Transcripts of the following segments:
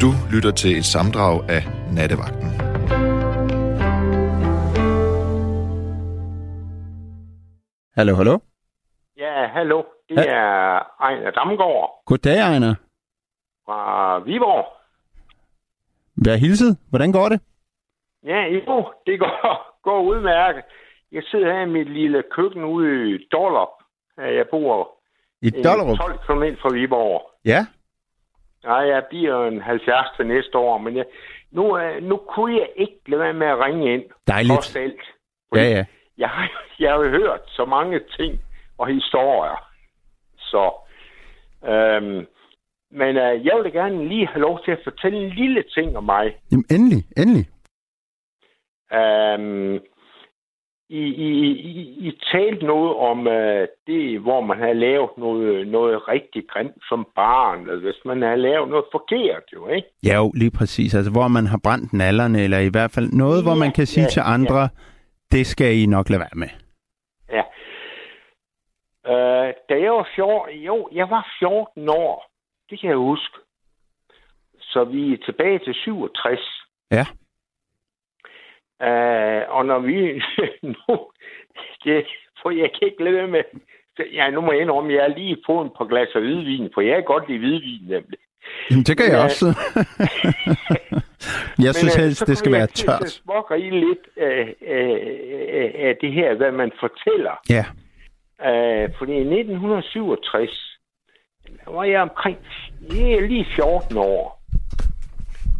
Du lytter til et samdrag af Nattevagten. Hallo, hallo. Ja, hallo. Det Ja. er Ejner Damgaard Goddag, Ejner. fra Viborg. Vær hilset. Hvordan går det? Ja, jo, det går, går udmærket. Jeg sidder her i mit lille køkken ude i. Ja, Jeg bor I Dollerup? 12 km fra Viborg. Ja. Nej, jeg bliver en 70 til næste år, men jeg, nu, øh, nu kunne jeg ikke lade være med at ringe ind. Dejligt. Trods alt. Ja, ja. Jeg har, jeg har jo hørt så mange ting og historier. Så, øhm, men øh, jeg vil gerne lige have lov til at fortælle en lille ting om mig. Jamen, endelig, endelig. Øhm, I, I, I, I talte noget om øh, det, hvor man har lavet noget, noget rigtig grimt som barn, eller hvis man har lavet noget forkert, jo, ikke? Ja, jo, lige præcis. Altså, hvor man har brændt nallerne, eller i hvert fald noget, hvor man Ja, kan sige ja, til andre, det skal I nok lade være med. Ja. Øh, da jeg var 14, jo, jeg var 14 år, det kan jeg huske. Så vi er tilbage til 67. Ja. Øh, og når vi nu, det, for jeg kan ikke lade med, så- ja, nu må jeg indrømme, jeg er lige på en par glas af hvidvin, for jeg kan godt lide hvidvin nemlig. Jamen, det kan jeg Men, også. jeg synes øh, helst, så det skal være jeg til at tørt. smågrine lidt af, af, af, af det her, hvad man fortæller. Ja. Øh, fordi i 1967, der var jeg omkring jeg lige 14 år.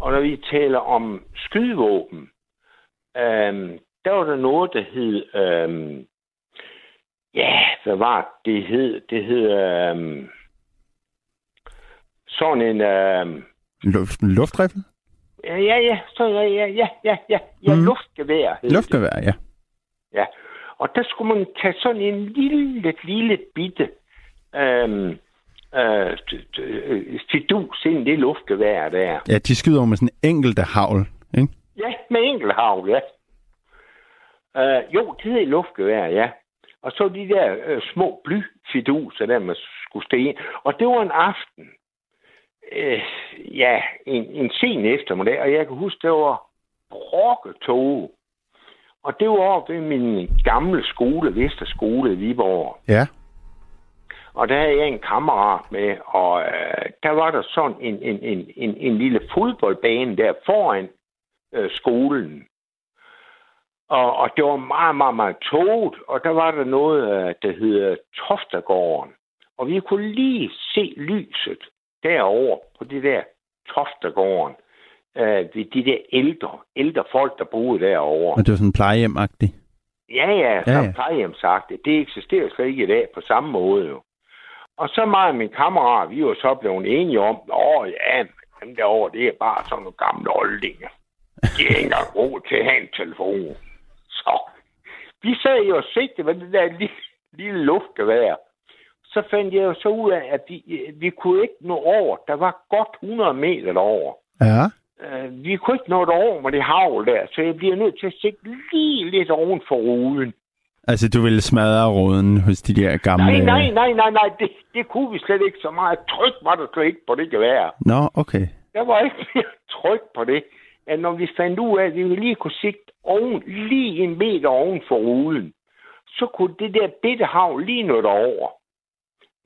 Og når vi taler om skydevåben, øh, der var der noget, der hed... Øh, ja, hvad var det, det hed? Det hed... Øh, sådan en... Øh, Luft, luftriffel? ja, ja, så, ja, ja, ja, ja, ja, ja Mhm. luftgevær. Luftgevær, ja. Ja, og der skulle man tage sådan en lille, lille bitte øhm, øh, øh, fidus ind i det luftgevær der. Ja, de skyder jo med sådan en enkelte havl, ikke? Ja, med enkelthavl, ja. Øh, jo, det hed luftgevær, ja. Og så de der øh, små blyfiduser, der man skulle ind. Og det var en aften. Øh, ja, en, en sen eftermiddag, og jeg kan huske, det var brokketog. Og det var oppe ved min gamle skole, Vesterskole i Viborg. Ja. Og der havde jeg en kammerat med, og øh, der var der sådan en, en, en, en, en lille fodboldbane der foran øh, skolen. Og, og det var meget, meget, meget toget, og der var der noget, øh, der hed Toftergården. Og vi kunne lige se lyset derovre på det der Toftergården. Øh, ved de der ældre, ældre folk, der boede derovre. Og det var sådan plejehjem-agtigt. Ja, ja, Ja, ja, ja. ja. plejehjem sagt det. Eksisterer slet ikke i dag på samme måde jo. Og så mig og min kammerat, vi var så blevet enige om, åh ja, dem derovre, det er bare sådan nogle gamle oldinger. De er ikke engang råd til at have en telefon. Så vi sad jo og sigte med det der lille, lille luftgevær. Så fandt jeg jo så ud af, at vi, vi kunne ikke nå over. Der var godt 100 meter derover. Ja. Uh, vi kunne ikke nå det over med det havl der, så jeg bliver nødt til at sigte lige lidt oven for ruden. Altså, du ville smadre råden hos de der gamle... Nej, nej, nej, nej, nej, det, det kunne vi slet ikke så meget. Tryk var der slet ikke på det gevær. Nå, okay. Der var ikke mere tryk på det, at når vi fandt ud af, at vi lige kunne sigte oven, lige en meter oven for ruden, så kunne det der bitte hav lige nå derover.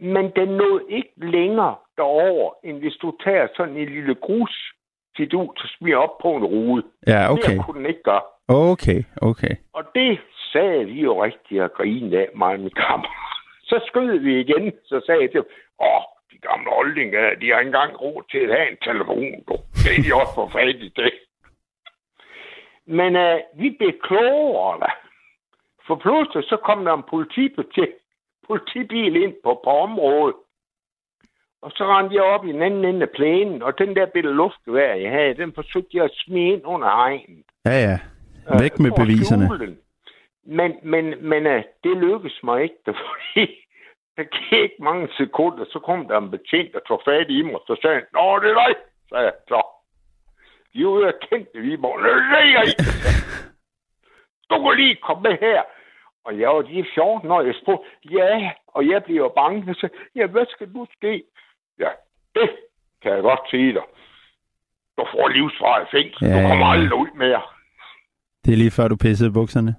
Men den nåede ikke længere derover, end hvis du tager sådan en lille grus fidus og smider op på en rude. Ja, okay. Det kunne den ikke gøre. Okay, okay. Og det sagde vi jo rigtig og grinede af, mig og min kammerat. Så skød vi igen, så sagde jeg til åh, de gamle oldinger, de har ikke engang råd til at have en telefon, du. Det er de også for i det. Men uh, vi blev klogere, da. For pludselig så kom der en politibetjent, politibil ind på, på området. Og så rendte jeg op i den anden ende af plænen, og den der bitte luftgevær, jeg havde, den forsøgte jeg at smide ind under egen. Ja, ja. Væk med at beviserne. skjule den. Men, men, men uh, det lykkedes mig ikke, fordi der gik mange sekunder, så kom der en betjent, der tog fat i mig, og så sagde han, Nå, det er dig, sagde jeg, så. De er ude og kendte Viborg. Nej, nej, Du kan lige komme med her. Og jeg var lige 14 år, jeg spurgte, ja, og jeg bliver bange. Jeg sagde, ja, hvad skal nu ske? Ja, det kan jeg godt sige dig. du får livsvarig fængsel. Ja, Du kommer aldrig ud mere. Det er lige før, du pissede i bukserne.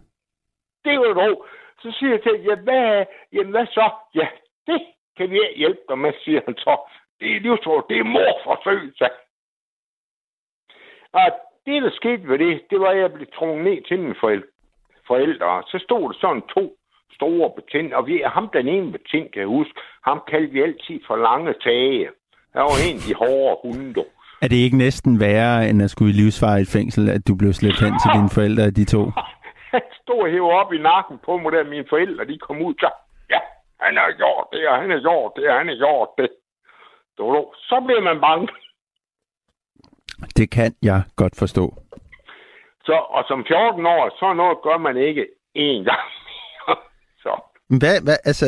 Det er jo dog. Så siger jeg til ja, hvad, jamen hvad så? Ja, det kan vi hjælpe dig med, siger han så. Det er livsvarig. Det er morforsøg, sagde. Og det, der skete ved det, det var, at jeg blev trukket ned til mine forældre. Så stod der sådan to store betjente, og vi, ham den ene betjent, kan jeg huske, ham kaldte vi altid for lange tage. Han var en af de hårde hunde. Er det ikke næsten værre, end at skulle i livsvarigt fængsel, at du blev slæbt hen til dine forældre de to? Han stod og hævde op i nakken på mig, da mine forældre de kom ud. Så, ja, han har gjort det, og han har gjort det, og han har gjort det. Så bliver man bange. Det kan jeg godt forstå. Så, og som 14 år, så noget gør man ikke én gang. så, Hvad, hvad, altså,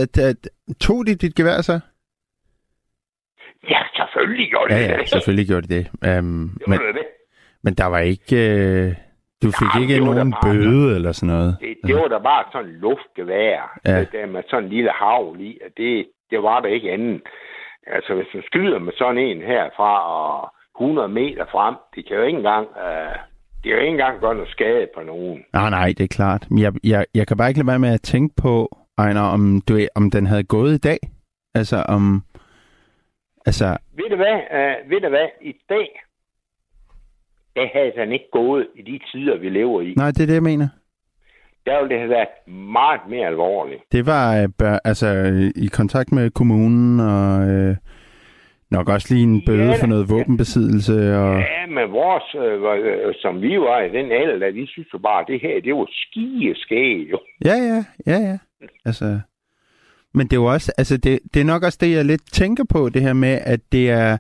tog de dit gevær så? ja, selvfølgelig gjorde det Ja, ja, det. selvfølgelig gjorde de det. Um, Gjorde men, det det. men der var ikke... Øh, du fik Jamen, ikke det nogen bare- bøde eller sådan noget? Det, det var da bare sådan luftgevær, Ja. ja. der med sådan en lille havl i, og det, det var der ikke andet. Altså, hvis man skyder med sådan en herfra og 100 meter frem, det kan jo ikke engang, øh, det kan jo ikke engang gøre noget skade på nogen. Nej, nej, det er klart. Men jeg, jeg, jeg kan bare ikke lade være med at tænke på, Ejner, om, du, om den havde gået i dag. Altså, om... Altså, Ved du hvad, øh, ved du hvad, i dag, der havde den ikke gået i de tider, vi lever i. nej, det er det, jeg mener. Der ville det have været meget mere alvorligt. Det var øh, altså, øh, i kontakt med kommunen, og øh, nok også lige en bøde Ja, for noget våbenbesiddelse. Og, Ja, men vores, øh, øh, som vi var i den alder, der, vi synes jo bare, det her, det var skigeskæg, jo. Ja, ja, ja, ja. Altså, men det er jo også, altså det, det er nok også det, jeg lidt tænker på, det her med, at det er,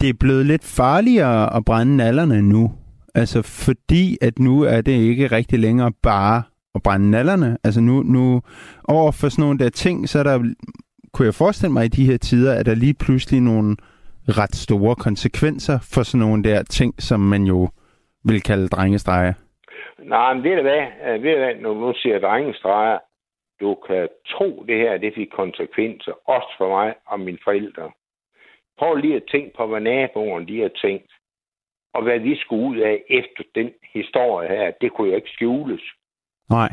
det er blevet lidt farligere at brænde nallerne nu. Altså fordi, at nu er det ikke rigtig længere bare at brænde nallerne. Altså nu, nu over for sådan nogle der ting, så er der, kunne jeg forestille mig i de her tider, at der lige pludselig nogle ret store konsekvenser for sådan nogle der ting, som man jo vil kalde drengestreger. Nej, men ved du hvad, øh, ved du hvad, når du siger drengestreger, du kan tro, det her, det fik konsekvenser, også for mig og mine forældre. Prøv lige at tænke på, hvad naboerne de har tænkt, og hvad vi skulle ud af efter den historie her. Det kunne jo ikke skjules. Nej.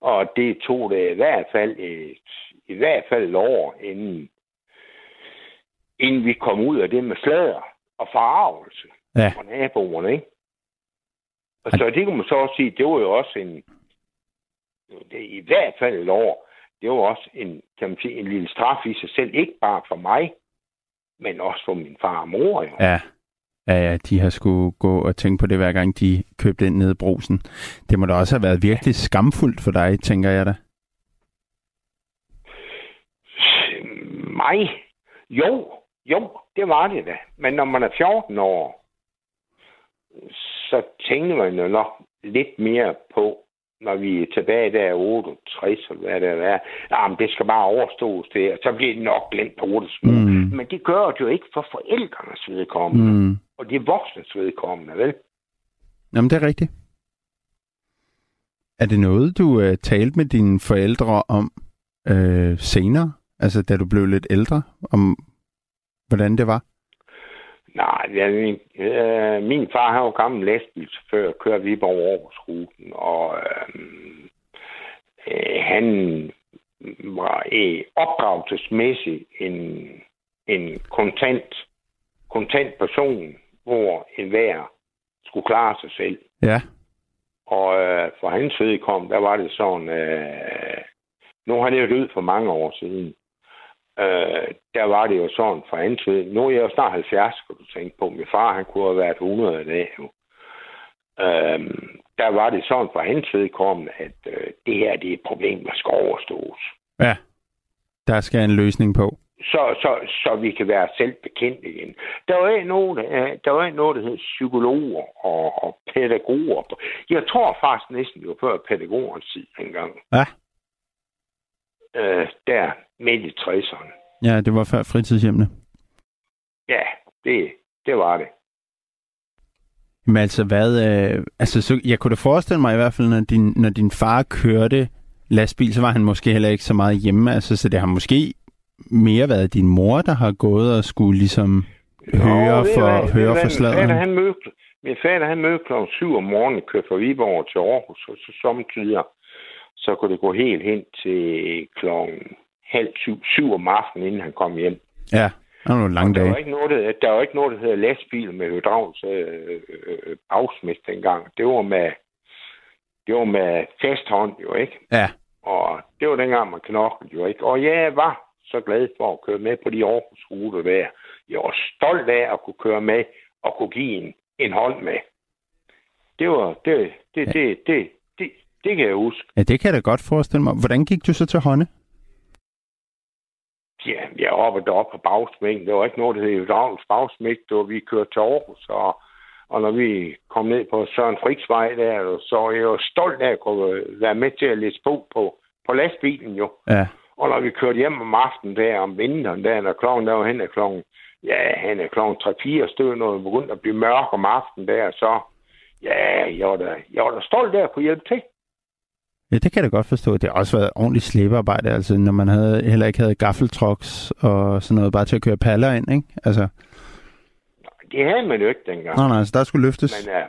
Og det tog det i hvert fald et, i hvert fald et år, inden, inden vi kom ud af det med slader og forarvelse Ja. fra naboerne, ikke? Og så det kan man så også sige, det var jo også en, det, i hvert fald et år, det var også en, kan man sige, en lille straf i sig selv, ikke bare for mig, men også for min far og mor. Jo. Ja. Ja, ja, de har skulle gå og tænke på det, hver gang de købte ind nede i brusen. Det må da også have været virkelig skamfuldt for dig, tænker jeg da. Mig? Jo, jo, det var det da. Men når man er 14 år, så tænker man jo nok lidt mere på, når vi er tilbage der i 68, eller hvad det er, jamen det skal bare overstås det, og så bliver det nok glemt på det små. Mm. Men det gør det jo ikke for forældrenes vedkommende, Mm. og de voksnes vedkommende, vel? Jamen, det er rigtigt. Er det noget, du øh, talte med dine forældre om øh, senere? Altså, da du blev lidt ældre? Om hvordan det var? Nej, ja, min, øh, min far han var gammel lastbilchauffør og kørte Viborg Aarhus-ruten, og øh, øh, han var øh, opdragelsesmæssigt en, en kontant, kontant person, hvor enhver skulle klare sig selv. Ja. Og øh, for hans vedkommende, der var det sådan, øh, nu har det jo død for mange år siden, øh, der var det jo sådan for ved. Nu er jeg jo snart 70, skal du tænke på. Min far, han kunne have været 100 i dag. Jo. Øh, der var det sådan for hans vedkommende, at øh, det her det er et problem, der skal overstås. Ja. Der skal en løsning på. Så, så, så vi kan være selv bekendt igen. Der var ikke noget, øh, der var ikke noget, der hed psykologer og, og pædagoger. Jeg tror faktisk næsten, det var før pædagogernes tid engang. Ja. Øh, der midt i 60'erne. Ja, det var før fritidshjemmene. Ja, det, det var det. Men altså, hvad... Øh, altså, så, jeg kunne da forestille mig i hvert fald, når din, når din far kørte lastbil, så var han måske heller ikke så meget hjemme. Altså, så det har måske mere været din mor, der har gået og skulle ligesom høre ved for, hvad, høre for Min fatter, sladeren? han mødte, min fatter, han mødte kl. 7 om morgenen, kørte fra Viborg til Aarhus, og så samtidig, så kunne det gå helt hen til klokken halv syv, syv om aftenen, inden han kom hjem. Ja, det var nogle lange Der var, ikke noget, der, der var ikke noget, der hedder lastbil med hydraulisk øh, øh, bagsmæk dengang. Det var med, det var med fast hånd, jo ikke? Ja, Og det var dengang, man knoklede jo ikke. Og jeg var så glad for at køre med på de Aarhus-ruter der. Jeg var stolt af at kunne køre med og kunne give en, en hånd med. Det var, det, det, det, det, det, det, det kan jeg huske. ja, det kan jeg da godt forestille mig. Hvordan gik du så til hånde? Ja, jeg oppe deroppe på bagsmækken. Der var ikke noget, der hed hydraulisk bagsmæk. Det var, vi kørte til Aarhus, og, og når vi kom ned på Søren Friksvej der, så var jeg jo stolt af at kunne være med til at læse på på, på lastbilen jo. Ja, Og når vi kørte hjem om aftenen der, om vinteren der, når klokken der var hen af klokken, ja, hen af klokken 3-4 stykker, når det begyndte at blive mørk om aftenen der, så, ja, jeg var da, jeg var da stolt af at kunne hjælpe til. Ja, det kan jeg da godt forstå. Det har også været ordentligt slæbearbejde, altså når man havde, heller ikke havde gaffeltrucks og sådan noget, bare til at køre paller ind, ikke? Altså, Det havde man jo ikke dengang. nej, nej, så der skulle løftes. Men uh,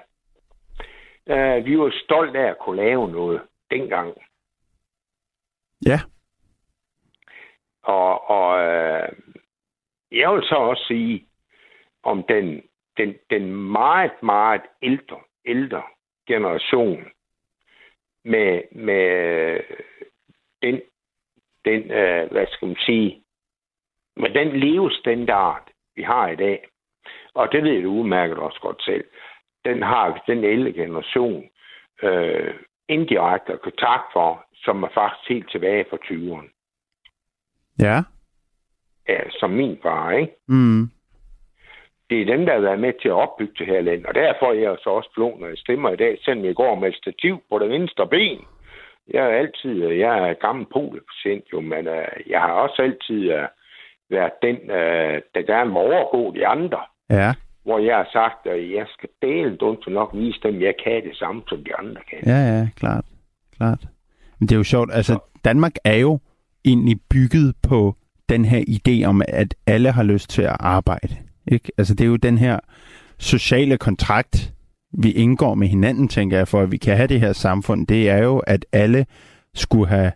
uh, vi var stolt af at kunne lave noget dengang. Ja, Og, og uh, jeg vil så også sige, om den, den, den meget, meget ældre, ældre generation med, med den, den uh, hvad skal man sige, med den levestandard, vi har i dag, og det ved du udmærket også godt selv, den har den ældre generation øh, indirekte kontakt for, som er faktisk helt tilbage fra 20'erne. ja, Ja, som min far, ikke? mm. Det er dem, der har været med til at opbygge det her land, og derfor er jeg så også blå, når jeg stemmer i dag, selvom jeg går med et stativ på det venstre ben. Jeg er altid, jeg er gammel polipatient jo, men uh, jeg har også altid uh, været den, uh, der gerne må overgå de andre. ja, Hvor jeg har sagt, at jeg skal dele dumt nok vise dem, jeg kan det samme, som de andre kan. ja, ja, klart, klart. Men det er jo sjovt, altså Danmark er jo egentlig bygget på den her idé om, at alle har lyst til at arbejde. Ikke? Altså det er jo den her sociale kontrakt, vi indgår med hinanden, tænker jeg, for at vi kan have det her samfund. Det er jo, at alle skulle have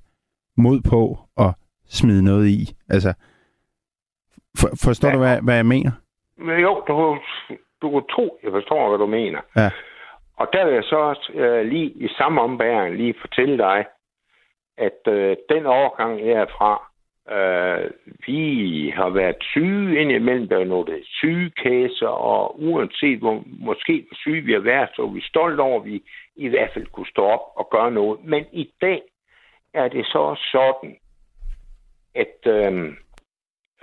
mod på at smide noget i. Altså, for, forstår Ja. du, hvad, hvad jeg mener? Men jo, du, du tro, jeg forstår, hvad du mener. Ja. Og der vil jeg så også øh, lige i samme ombæring lige fortælle dig, at øh, den overgang jeg er fra, øh, vi har været syge indimellem, der er nogle sygekæser, og uanset hvor måske hvor syge vi har været, så er vi stolte over, at vi i hvert fald kunne stå op og gøre noget. Men i dag er det så sådan, at øh,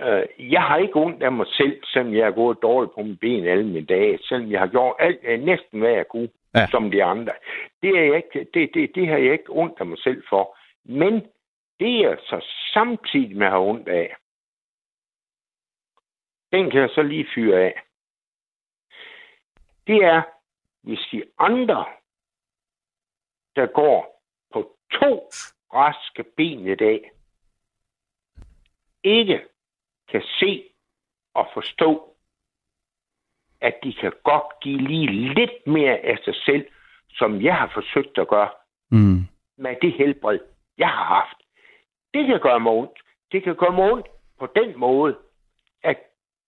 øh, jeg har ikke ondt af mig selv, selvom jeg har gået dårligt på mine ben alle mine dage, selvom jeg har gjort alt, øh, næsten hvad jeg kunne, ja. som de andre. Det, er jeg ikke, det, det, det har jeg ikke ondt af mig selv for. Men det er så samtidig med have ondt af, den kan jeg så lige fyre af. Det er, hvis de andre, der går på to raske ben i dag, ikke kan se og forstå, at de kan godt give lige lidt mere af sig selv, som jeg har forsøgt at gøre Mm. med det helbred, jeg har haft. Det kan gøre mig ondt. Det kan gøre mig ondt på den måde, at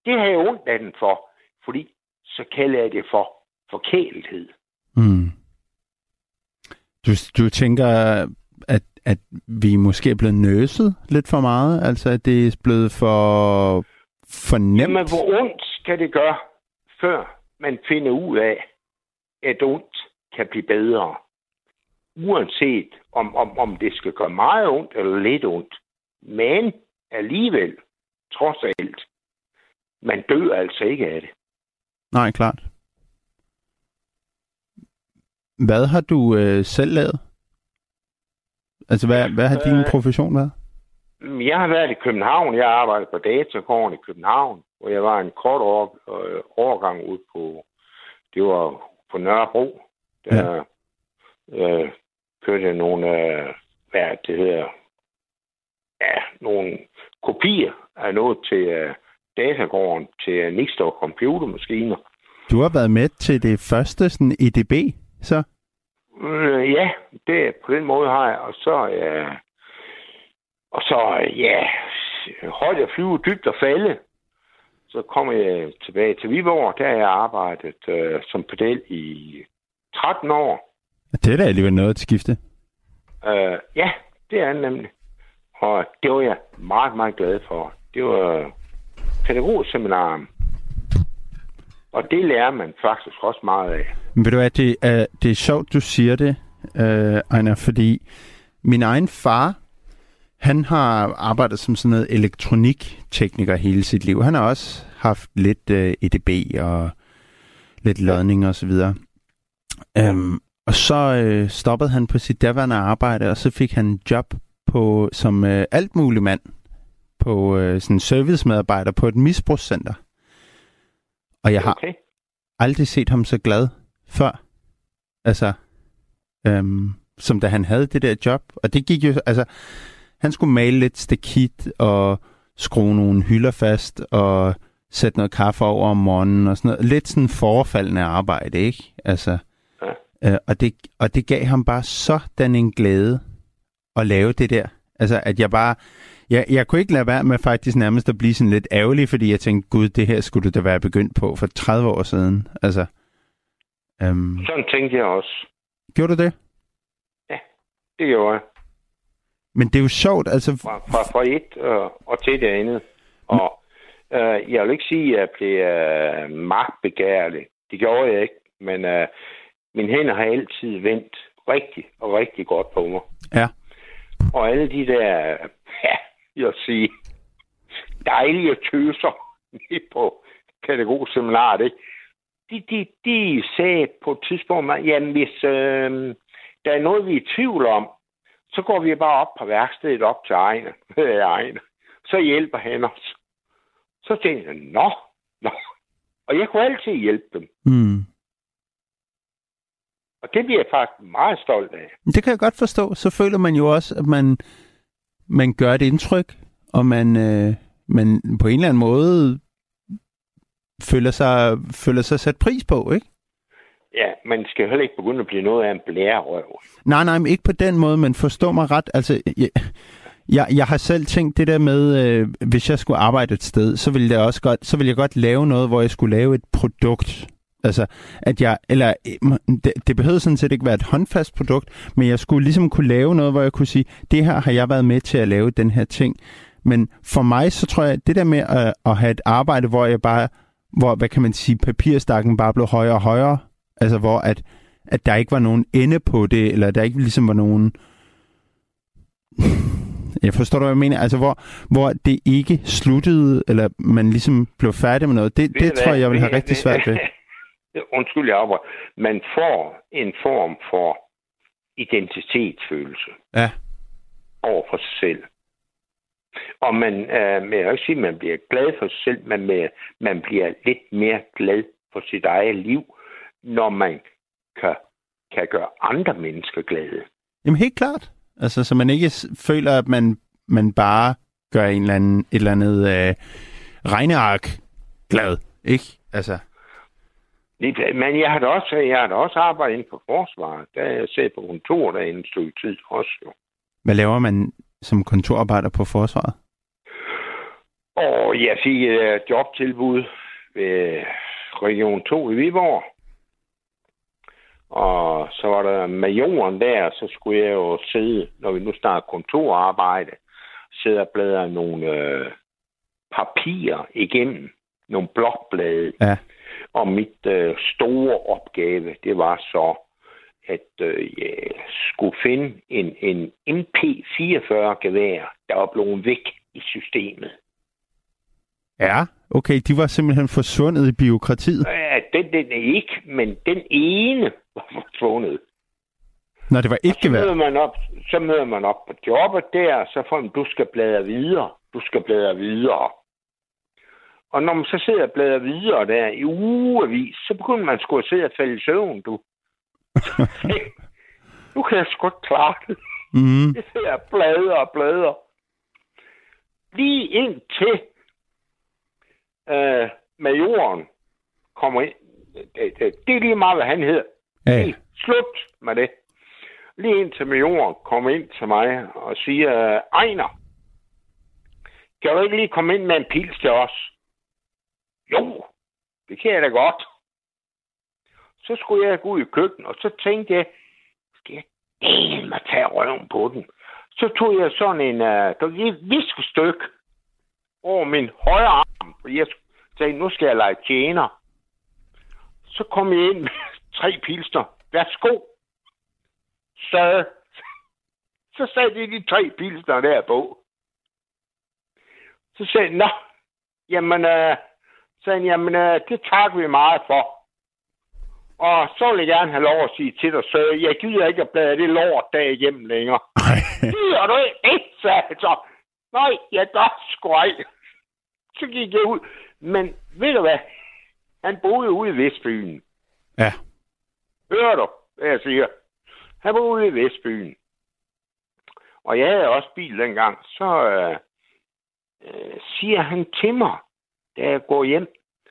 det har jeg ondt af den for, fordi så kalder jeg det for forkælethed. Mm. Du, du tænker, at, at vi måske er blevet nøset lidt for meget? Altså, at det er blevet for, for nemt? Jamen, hvor ondt skal det gøre, før man finder ud af, at ondt kan blive bedre? Uanset om, om, om det skal gøre meget ondt eller lidt ondt. Men alligevel, trods alt, man dør altså ikke af det. Nej, klart. Hvad har du øh, selv lavet? Altså, hvad, hvad har din Øh, profession været? Jeg har været i København. Jeg har arbejdet på Datagården i København, hvor jeg var en kort år, øh, overgang ud på, det var på Nørrebro. Der ja. øh, kørte jeg nogle, øh, hvad det hedder, ja, nogle kopier af noget til, øh, datagården til Nixdor computermaskiner. Du har været med til det første sådan EDB, så? Øh, ja, det på den måde har jeg. Og så, ja, og så, ja, højt at flyve, dybt og falde. Så kom jeg tilbage til Viborg. Der har jeg arbejdet øh, som pedel i 13 år. Det er da alligevel noget at skifte. Øh, ja, det er nemlig. Og det var jeg meget, meget glad for. Det var pædagogseminaren. Og det lærer man faktisk også meget af. Men ved du hvad, det er, det er sjovt, du siger det, øh, Ejner, fordi min egen far, han har arbejdet som sådan noget elektroniktekniker hele sit liv. Han har også haft lidt øh, EDB og lidt lodning og så videre. Øhm, og så øh, stoppede han på sit daværende arbejde, og så fik han job på som øh, alt mulig mand på øh, sådan servicemedarbejder på et misbrugscenter. Og jeg har Okay. aldrig set ham så glad før. Altså, øhm, som da han havde det der job. Og det gik jo, altså, han skulle male lidt stakit og skrue nogle hylder fast og sætte noget kaffe over om morgenen og sådan noget. Lidt sådan forfaldende arbejde, ikke? Altså. Øh, og, det, og det gav ham bare sådan en glæde at lave det der. Altså, at jeg bare... Jeg, jeg kunne ikke lade være med faktisk nærmest at blive sådan lidt ærgerlig, fordi jeg tænkte, gud, det her skulle du da være begyndt på for 30 år siden. Altså, øhm, Sådan tænkte jeg også. gjorde du det? Det gjorde jeg. Men det er jo sjovt, altså... Fra, fra, fra et øh, og til det andet. Og øh, jeg vil ikke sige, at jeg blev øh, magtbegærlig. Det gjorde jeg ikke. Men øh, mine hænder har altid vendt rigtig og rigtig godt på mig. Ja. Og alle de der, ja, jeg sige, dejlige tøser på pædagogseminaret, ikke? De, de, de sagde på et tidspunkt, at jamen, hvis øh, der er noget, vi er i tvivl om, så går vi bare op på værkstedet op til Ejne. Ejne. Så hjælper han os. Så tænkte jeg, nå, nå. Og jeg kunne altid hjælpe dem. Mm. Og det bliver jeg faktisk meget stolt af. Det kan jeg godt forstå. Så føler man jo også, at man, man gør et indtryk, og man, øh, man på en eller anden måde føler sig, føler sig sat pris på, ikke? Ja, man skal heller ikke begynde at blive noget af en blærerøv. Nej, nej, men ikke på den måde, men forstå mig ret. Altså, jeg, jeg, jeg har selv tænkt det der med, øh, hvis jeg skulle arbejde et sted, så ville, jeg også godt, så ville jeg godt lave noget, hvor jeg skulle lave et produkt. Altså, at jeg, eller øh, det, det behøvede sådan set ikke være et håndfast produkt, men jeg skulle ligesom kunne lave noget, hvor jeg kunne sige, det her har jeg været med til at lave, den her ting. Men for mig, så tror jeg, det der med at, at have et arbejde, hvor jeg bare, hvor, hvad kan man sige, papirstakken bare blev højere og højere, altså hvor at, at der ikke var nogen ende på det, eller der ikke ligesom var nogen... Jeg forstår du, hvad jeg mener? Altså, hvor, hvor det ikke sluttede, eller man ligesom blev færdig med noget. Det, Ved det tror jeg, jeg vil have rigtig svært ved. Undskyld, jeg afbryder. Man får en form for identitetsfølelse Ja. over for sig selv. Og man, øh, men jeg vil ikke sige, at man bliver glad for sig selv, men man, man bliver lidt mere glad for sit eget liv, når man kan, kan gøre andre mennesker glade. Jamen helt klart. Altså, så man ikke føler, at man, man bare gør en eller anden, et eller andet øh, regneark glad, ikke? Altså, Men jeg har da også, jeg har da også arbejdet inden for forsvaret. Der jeg sad på kontor derinde et stykke tid også jo. hvad laver man som kontorarbejder på forsvaret? Og jeg fik et jobtilbud ved Region 2 i Viborg. Og så var der majoren der, så skulle jeg jo sidde, når vi nu starter kontorarbejde, sidde og bladre nogle øh, papirer igennem, nogle blokblade. Ja. Og mit øh, store opgave, det var så, at øh, jeg skulle finde en, en MP44-gevær, der var blevet væk i systemet. Ja. Okay, de var simpelthen forsvundet i biokratiet. Ja, den, den er ikke, men den ene var forsvundet. Når det var Så gevær. møder man op, så møder man op på jobbet der, så får man, du skal bladre videre. Du skal bladre videre. Og når man så sidder og bladrer videre der i ugevis, så begynder man sgu at sidde og falde i søvn, du. nu kan jeg sgu ikke klare det. Mm. Jeg sidder og bladrer og bladrer. Lige indtil øh, majoren kommer ind. Det, det, det er lige meget, hvad han hedder. Lige slut med det. Lige indtil majoren kommer ind til mig og siger, Ejner, kan du ikke lige komme ind med en pils til os? Jo, det kan jeg da godt. Så skulle jeg gå ud i køkkenet, og så tænkte jeg, skal jeg dele mig tage røven på den? Så tog jeg sådan en, uh, et viskestykke over min højre arm, fordi jeg tænkte, nu skal jeg lege tjener. Så kom jeg ind med tre pilsner. Værsgo. Så, så sagde de de tre pilsner der på. Så sagde jeg, nå, jamen, øh, sagde han, jamen, øh, det takker vi meget for. Og så vil jeg gerne have lov at sige til dig, så jeg gider ikke at blade det lort der igennem længere. Gider du ikke, sagde jeg så. Nej, jeg gør sgu ej. Så gik jeg ud. Men ved du hvad? Han boede ude i Vestbyen. Ja. Hører du, hvad jeg siger? Han boede ude i Vestbyen. Og jeg havde også bil dengang. Så øh, øh, siger han til mig, da jeg går hjem,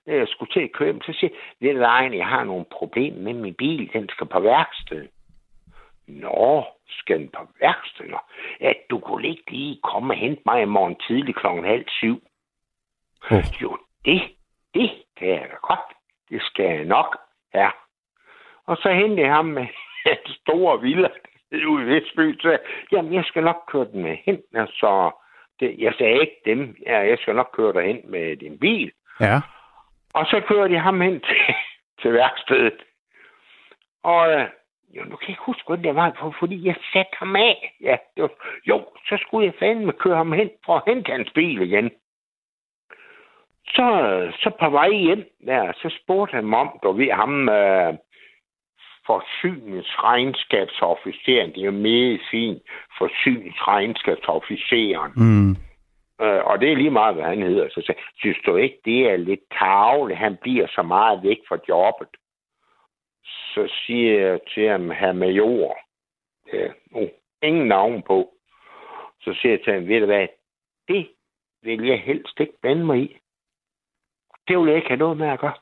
da jeg skulle til at hjem, så siger jeg, du hvad, jeg har nogle problemer med min bil. Den skal på værksted. Nå, skal den på værksted? Nå. At du kunne ikke lige komme og hente mig i morgen tidlig klokken halv syv. Oh. Jo, det, det kan jeg da godt. Det skal jeg nok, ja. Og så hentede jeg ham med en stor villa ude i Vestby. Så jamen, jeg skal nok køre den med hen. Og så, det, jeg sagde ikke dem. Ja, jeg skal nok køre dig hen med din bil. Ja. Og så kører de ham hen til, til værkstedet. Og øh, jo, nu kan jeg ikke huske, hvad det var, for, fordi jeg satte ham af. Ja, det var, jo, så skulle jeg fandme køre ham hen for at hente hans bil igen. Så, så på vej hjem der, så spurgte han om, du ved ham, øh, forsyningsregnskabsofficeren, det er jo fint, forsyningsregnskabsofficeren. Mm. Øh, og det er lige meget, hvad han hedder. Så sagde, synes du ikke, det er lidt tavle, han bliver så meget væk fra jobbet? Så siger jeg til ham, her major, øh, uh, ingen navn på. Så siger jeg til ham, ved du hvad, det vil jeg helst ikke blande mig i. Det vil jeg ikke have noget med at gøre.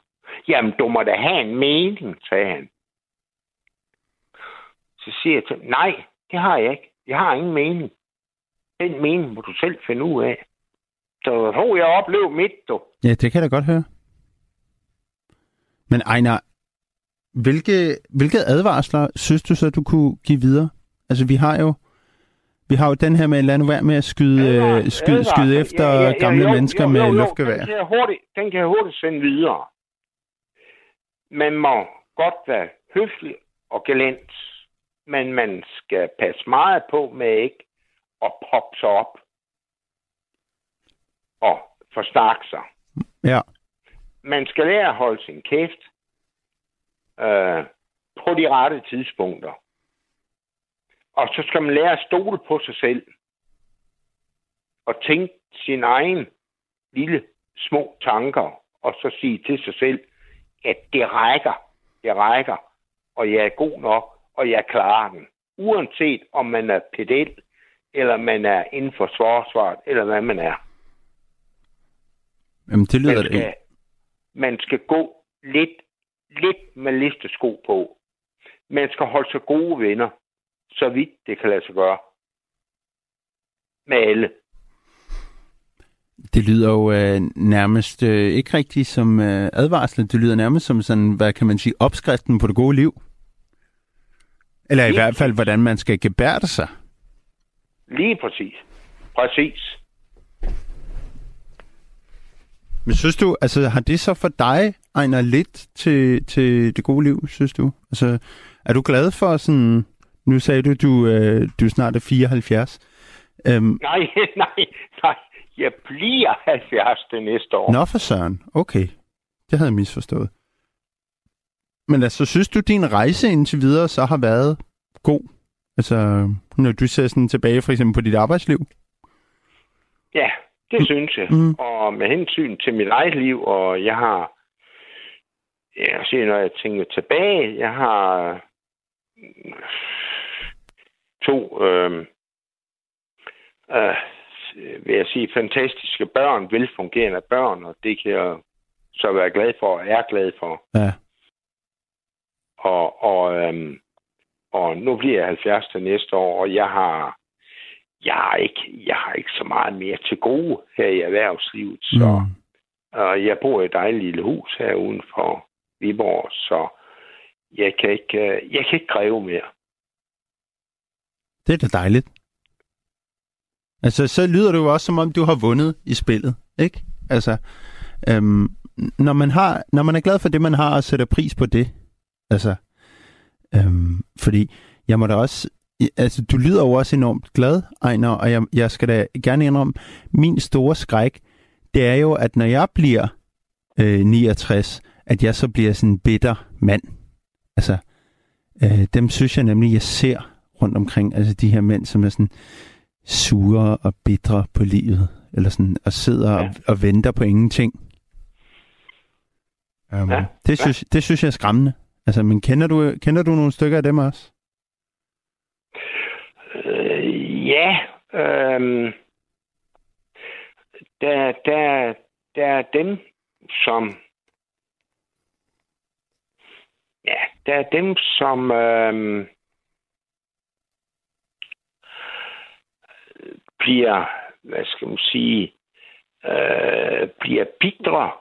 Jamen, du må da have en mening, sagde han. Så siger jeg til ham, nej, det har jeg ikke. Jeg har ingen mening. Den mening må du selv finde ud af. Så tror jeg oplever mit, du. Ja, det kan jeg da godt høre. Men Ejner, hvilke, hvilke advarsler synes du så, du kunne give videre? Altså, vi har jo vi har jo den her med, lad nu være med at skyde, Advar- øh, skyde, advarsler. skyde efter Ja, ja, ja, gamle jo, mennesker jo, med jo, jo, luftgevær. Den kan, jeg hurtigt, den kan jeg hurtigt sende videre. Man må godt være høflig og galant, men man skal passe meget på med ikke at poppe sig op og forstærke sig. Ja, Man skal lære at holde sin kæft øh, på de rette tidspunkter. Og så skal man lære at stole på sig selv. Og tænke sin egen lille små tanker. Og så sige til sig selv, at det rækker. Det rækker. Og jeg er god nok. Og jeg klarer den. Uanset om man er pedel, eller man er inden for forsvaret, eller hvad man er. Jamen, det lyder Man skal, man skal gå lidt, lidt med listesko på. Man skal holde sig gode venner, så vidt det kan lade sig gøre. Med alle. Det lyder jo øh, nærmest øh, ikke rigtigt som øh, advarsel. Det lyder nærmest som sådan, hvad kan man sige, opskriften på det gode liv. Eller i Lige hvert fald, hvordan man skal gebærde sig. Lige præcis. Præcis. Men synes du, altså har det så for dig, Ejner, lidt til, til det gode liv, synes du? Altså, er du glad for sådan, nu sagde du, du, øh, du snart er 74. Øhm, Nej, nej, nej. Jeg bliver 70 det næste år. Nå for søren, okay. Det havde jeg misforstået. Men altså, synes du, din rejse indtil videre så har været god? Altså, når du ser sådan tilbage for eksempel på dit arbejdsliv? Ja, det synes jeg. Mm. Og med hensyn til mit eget liv, og jeg har... Jeg siger, når jeg tænker tilbage, jeg har to... Øh, øh, vil jeg sige, fantastiske børn, velfungerende børn, og det kan jeg så være glad for, og er glad for. Ja. Og, og, øhm, og nu bliver jeg 70 til næste år, og jeg har, jeg har, ikke, jeg har ikke så meget mere til gode her i erhvervslivet. Så, Mm. og jeg bor i et dejligt lille hus her uden for Viborg, så jeg kan ikke, øh, jeg kan ikke kræve mere. Det er da dejligt. Altså, så lyder det jo også, som om du har vundet i spillet, ikke? Altså, øhm, når, man har, når man er glad for det, man har, og sætter pris på det, altså, øhm, fordi jeg må da også, altså, du lyder jo også enormt glad, Ejner, og jeg, jeg skal da gerne indrømme, min store skræk, det er jo, at når jeg bliver øh, 69, at jeg så bliver sådan en bitter mand. Altså, øh, dem synes jeg nemlig, jeg ser rundt omkring, altså de her mænd, som er sådan sure og bitre på livet, eller sådan, og sidder ja. Og, og venter på ingenting. Um, ja. Ja. det, synes, det synes jeg er skræmmende. Altså, men kender du, kender du nogle stykker af dem også? Øh, ja, Øh, der, der, der er dem, som... Ja, der er dem, som... Øh, bliver, hvad skal man sige, øh, bliver bidre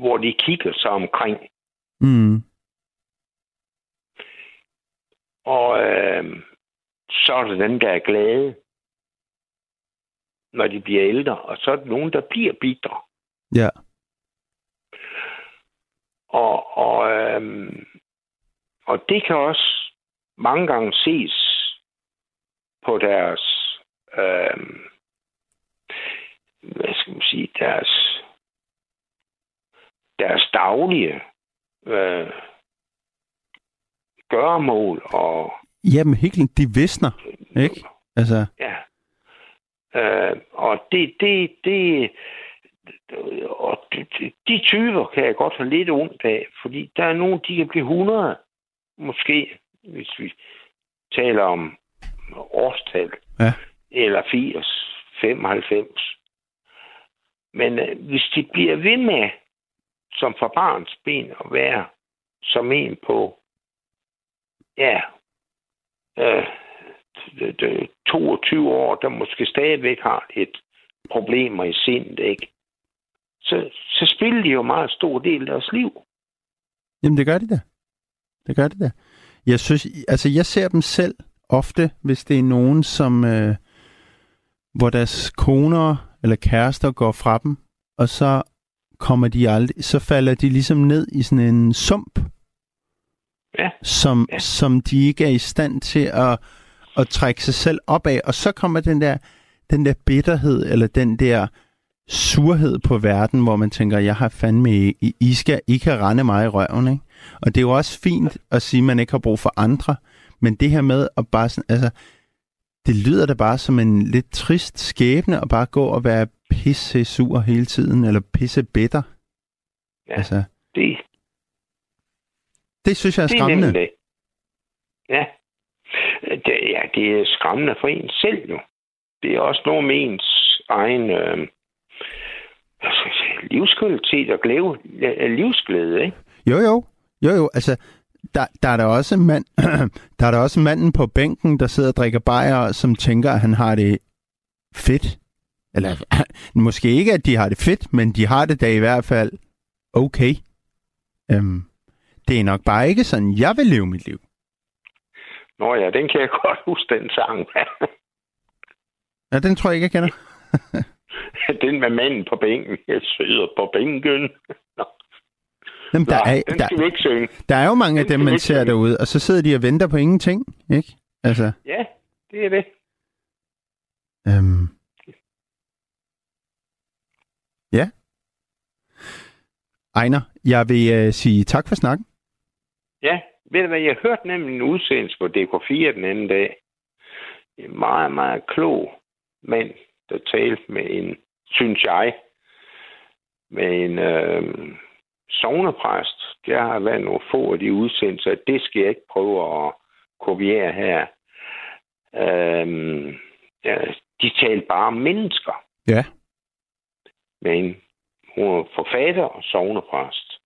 hvor de kigger sig omkring. Mm. Og øh, så er der dem, der er glade, når de bliver ældre. Og så er der nogen, der bliver bitre. Ja. Og, og, øh, og det kan også mange gange ses på deres, øh, hvad skal man sige, deres, deres daglige øh, gøremål og Jamen, klart, de visner, ikke? Altså, Ja. Øh, og det, det, det, og de, de- de typer kan jeg godt have lidt ondt af, fordi der er nogen, de kan blive 100, måske, hvis vi taler om årstal, Ja. eller 80, 95. Men øh, hvis de bliver ved med, som fra barns ben, at være som en på, ja, øh, 22 år, der måske stadigvæk har et problemer i sindet, ikke? Så, så spiller de jo meget stor del af deres liv. Jamen, det gør de da. Det gør de da. Jeg synes, altså jeg ser dem selv ofte, hvis det er nogen, som, øh, hvor deres koner eller kærester går fra dem, og så kommer de aldrig, så falder de ligesom ned i sådan en sump, Ja. som, Ja. som de ikke er i stand til at, at trække sig selv op af, og så kommer den der, den der bitterhed, eller den der surhed på verden, hvor man tænker, jeg har fandme, I, I skal, I kan rende mig i røven, ikke? Og det er jo også fint at sige, at man ikke har brug for andre, men det her med at bare sådan, altså, det lyder da bare som en lidt trist skæbne at bare gå og være pisse sur hele tiden, eller pisse bitter. Ja. Altså, Det, det synes jeg er det er skræmmende. det. Ja. Det, ja, det er skræmmende for en selv jo. Det er også noget med ens egen øh, livskvalitet og glæde, livsglæde, ikke? Jo, jo. Jo, jo. Altså, der, der er der også en mand, der er der også manden på bænken, der sidder og drikker bajer, som tænker, at han har det fedt. Eller måske ikke, at de har det fedt, men de har det da i hvert fald okay. Øhm, det er nok bare ikke sådan, jeg vil leve mit liv. Nå ja, den kan jeg godt huske, den sang. Ja, den tror jeg ikke, jeg kender. den med manden på bænken. Jeg sidder på bænken. Nå, Jamen, der, er, den skal vi ikke synge. der er jo mange af den dem, skal vi man ser synge. derude, og så sidder de og venter på ingenting, ikke? Altså, Ja, det er det. øhm, ja. Ejner, jeg vil uh, sige tak for snakken. Ja, ved du hvad, jeg hørte nemlig en udsendelse på DK4 den anden dag. En meget, meget klog mand, der talte med en, synes jeg, med en øh, sovnepræst. Der har været nogle få af de udsendelser. Det skal jeg ikke prøve at kopiere her. Øhm, de talte bare om mennesker. Ja. Men hun er forfatter og sovnepræst.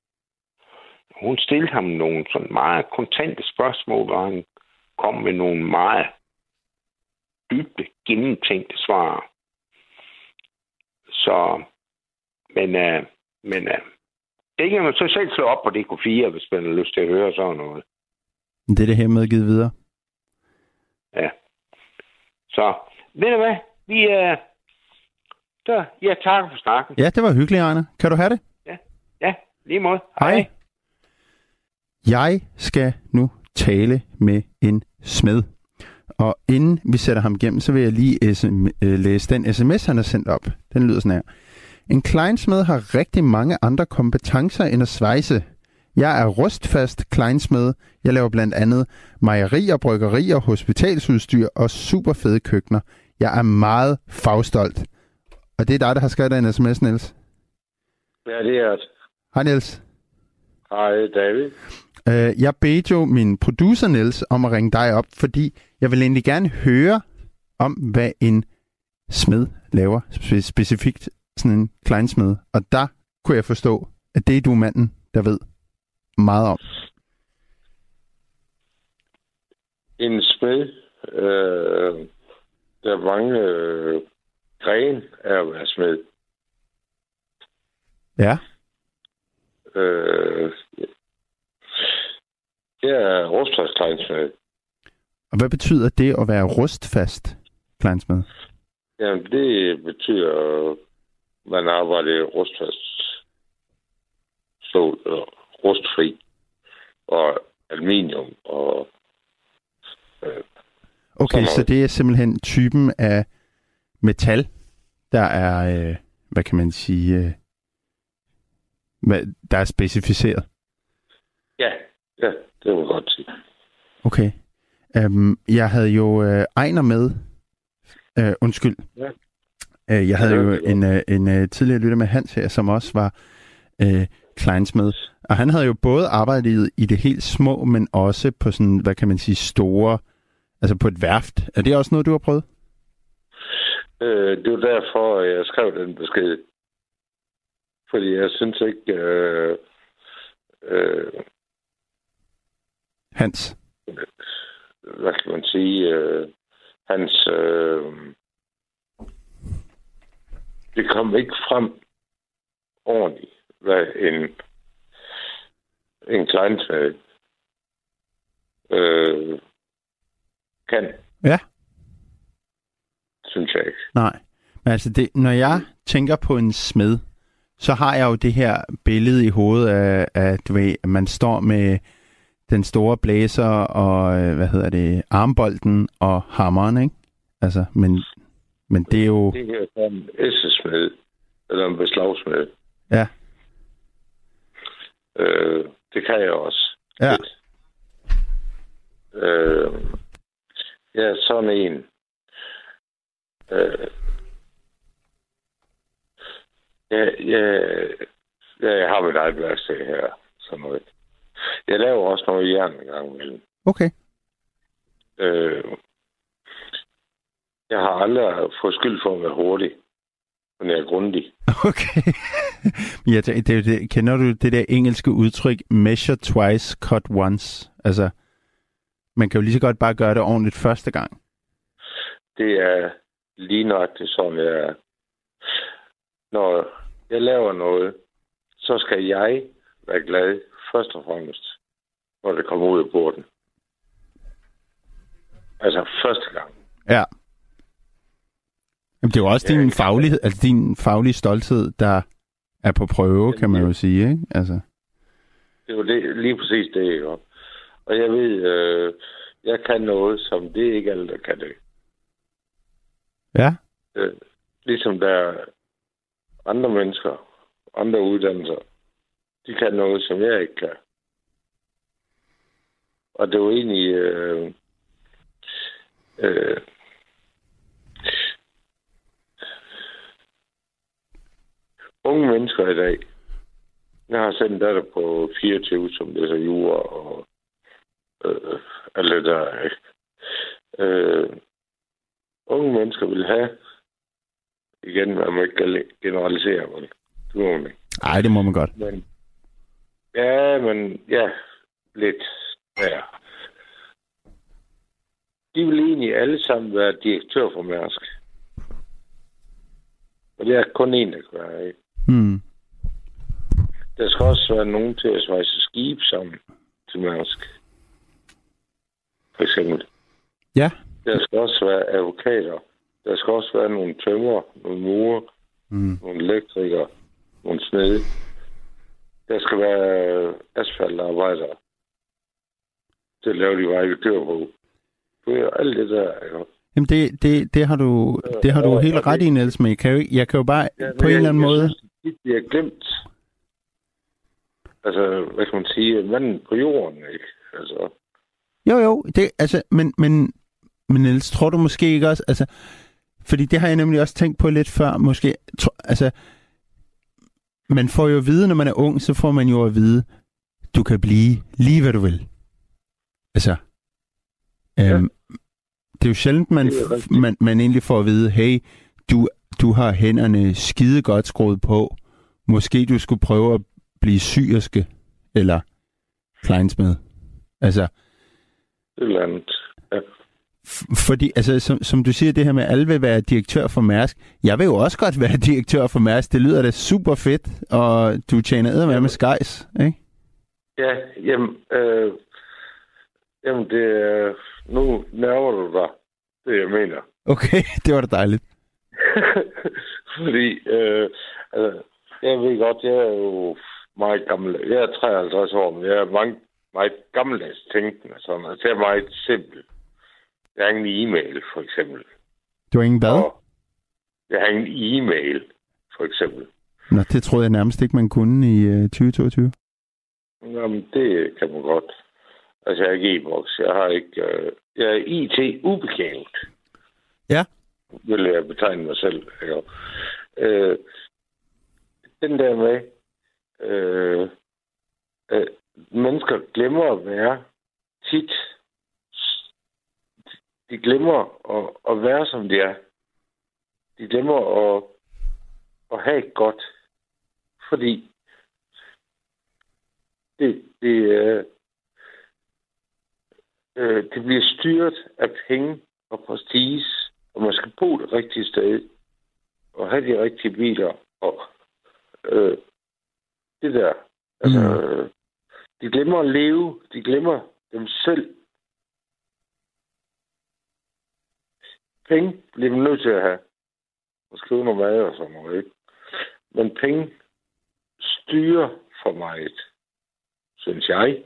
Hun stillede ham nogle sådan meget kontante spørgsmål, og han kom med nogle meget dybde, gennemtænkte svar. Så, men, uh, men uh, det kan man så selv slå op på DK4, hvis man har lyst til at høre sådan noget. Det er det her med givet videre. Ja. Så, ved du hvad? Vi er... Uh, der, ja, tak for snakken. Ja, det var hyggeligt, Arne. Kan du have det? Ja, lige måde. Hej. Jeg skal nu tale med en smed. Og inden vi sætter ham igennem, så vil jeg lige øh, læse den sms, han har sendt op. Den lyder sådan her. En kleinsmed har rigtig mange andre kompetencer end at svejse. Jeg er rustfast kleinsmed. Jeg laver blandt andet mejerier, bryggerier, hospitalsudstyr og super fede køkkener. Jeg er meget fagstolt. Og det er dig, der har skrevet en sms, Niels. Ja, det er det. Hej, Niels. Hej, David. Uh, jeg bedte jo min producer, Niels, om at ringe dig op, fordi jeg vil egentlig gerne høre om, hvad en smed laver, spe- specifikt sådan en kleinsmed. Og der kunne jeg forstå, at det er du manden, der ved meget om. En smed, øh, der er mange øh, gren af at være smed. Ja. Øh, jeg er rustfastkleinsmed. Og hvad betyder det at være rustfast kleinsmed? Jamen, det betyder, man arbejder rustfast stål, eller rustfri, og aluminium, og øh, Okay, så det er simpelthen typen af metal, der er, øh, hvad kan man sige, øh, hvad, der er specificeret. ja, ja, det jeg godt sige. Okay. Um, jeg havde jo øh, Ejner med. Uh, undskyld. Ja. Uh, jeg havde jo en, uh, en uh, tidligere lytter med Hans her, som også var uh, kleinsmed. Og han havde jo både arbejdet i det helt små, men også på sådan, hvad kan man sige, store, altså på et værft. Er det også noget, du har prøvet? Øh, det var derfor, jeg skrev den besked. Fordi jeg synes ikke, øh, øh, Hans? hvad kan man sige, øh, hans... Øh, det kom ikke frem ordentligt, hvad en, en kleinsmed øh, kan, Ja. synes jeg ikke. Nej. Men altså, det, når jeg tænker på en smed, så har jeg jo det her billede i hovedet af, af du ved, at man står med den store blæser og, øh, hvad hedder det, armbolden og hammeren, ikke? Altså, men, men det er jo... Det her er en essesmed, eller en beslagsmed. Ja. Øh, det kan jeg også. Ja. Lidt. Øh, jeg er sådan en. Øh, jeg, jeg, jeg har mit eget værksted her. Sådan noget. Jeg laver også noget jern en gang imellem. Okay. Øh, jeg har aldrig fået skyld for at være hurtig, men jeg er grundig. Okay. ja, det, det, det, kender du det der engelske udtryk, measure twice, cut once? Altså, man kan jo lige så godt bare gøre det ordentligt første gang. Det er lige nøjagtigt sådan, jeg er. Når jeg laver noget, så skal jeg være glad først og fremmest, når det kommer ud af porten. Altså første gang. Ja. Jamen, det er jo også din ikke? faglighed, altså din faglige stolthed, der er på prøve, kan man jo sige, ikke? Altså, Det er jo det, lige præcis det, gør. Og jeg ved, øh, jeg kan noget, som det er ikke alle, der kan det. ja. Øh, ligesom der er andre mennesker, andre uddannelser, de kan noget, som jeg ikke kan. Og det var egentlig... Øh, øh, unge mennesker i dag. Jeg har selv en datter på 24, som læser jura og øh, alt det der. Øh, unge mennesker vil have. Igen, man må ikke generalisere, men det må man ikke. Nej, det må man godt. Men, ja, men ja, lidt ja. De vil egentlig alle sammen være direktør for Mærsk. Og det er kun en, der kan være, ikke? Hmm. Der skal også være nogen til at svejse skib sammen til Mærsk. For eksempel. Ja. Der skal også være advokater. Der skal også være nogle tømmer, nogle murer, Mm. nogle elektrikere, nogle snede. Der skal være asfaltarbejdere til at lave de veje dør på. Det er alt det der. Ikke? Jamen, det, det, det har du, det har du og- helt ret det- i, Niels, men jeg kan jo, jeg kan jo bare Ja, på en eller anden jeg måde... Synes, det bliver glemt. Altså, hvad kan man sige? Manden på jorden, ikke? Altså, Jo, jo, det, altså, men, men, men Niels, tror du måske ikke også, altså, fordi det har jeg nemlig også tænkt på lidt før, måske, tro, altså, man får jo at vide, når man er ung, så får man jo at vide, du kan blive lige, hvad du vil. Altså, Ja. øhm, det er jo sjældent, man, man, man egentlig får at vide, hey, du, du har hænderne skide godt skruet på, måske du skulle prøve at blive syerske, eller kleinsmed. Altså, et eller andet. Ja. Fordi, altså, som, som du siger, det her med, at alle vil være direktør for Mærsk. Jeg vil jo også godt være direktør for Mærsk. Det lyder da super fedt, og du tjener eddermame med skejs, ikke? Ja, jamen, øh, jamen det. Nu nærmer du dig det, jeg mener. Okay, det var da dejligt. Fordi, øh, altså, jeg ved godt, jeg er jo meget gammel. Jeg er 53 år, men jeg er meget, meget gammeldags tænkende. Sådan. Altså, jeg er meget simpel. Jeg har ingen e-mail, for eksempel. Du har ingen? Og jeg har ingen e-mail, for eksempel. Nå, det troede jeg nærmest ikke, man kunne i øh, 2022. Jamen, det kan man godt. Altså, jeg er ikke e-boks. Jeg har ikke... Øh, jeg er IT-ubekendt. Ja. Vil jeg betegne mig selv. Ikke? Øh, den der med... Øh, øh, mennesker glemmer at være tit. De glemmer at, at være, som de er. De glemmer at, at have et godt. Fordi det, det, øh, øh, det bliver styret af penge og prestige, og man skal bo det rigtige sted, og have de rigtige biler, og øh, det der. Altså, Mm. øh, de glemmer at leve, de glemmer dem selv. Penge bliver man nødt til at have. Og skrive noget mad og sådan noget, ikke? Men penge styrer for meget synes jeg.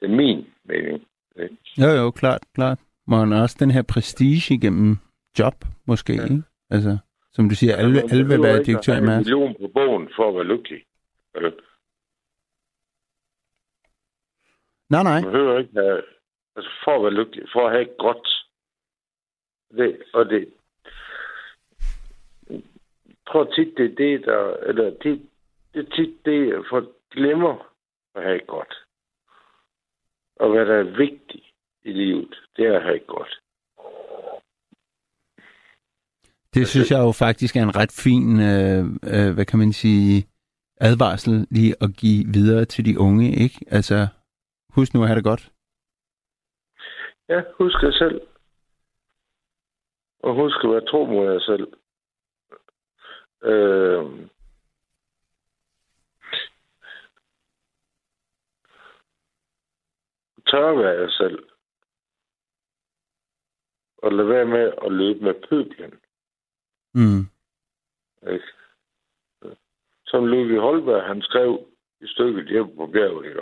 Det er min mening. Ikke? Jo, jo, klart, klart. Man også den her prestige igennem job, måske, ja. ikke? Altså, som du siger, alle, alle vil være direktør i Mærsk. million på bogen for at være lykkelig. Vel? Nej, nej. Man behøver ikke have, altså for at være lykkelig, for at have et godt. Det, og det, tror tit, det er det, der, eller det, det er tit det, for glemmer at have et godt. Og hvad der er vigtigt i livet, det er have et godt. Det synes jeg jo faktisk er en ret fin, øh, øh, hvad kan man sige, advarsel lige at give videre til de unge, ikke? Altså, husk nu at have det godt. Ja, husk jer selv. Og husk at være tro mod jer selv. Øh, tør at være jer selv. Og lad være med at løbe med pøblen. Mm. Ikke? Som Ludvig Holberg, han skrev i stykket hjemme på bjerget, ikke?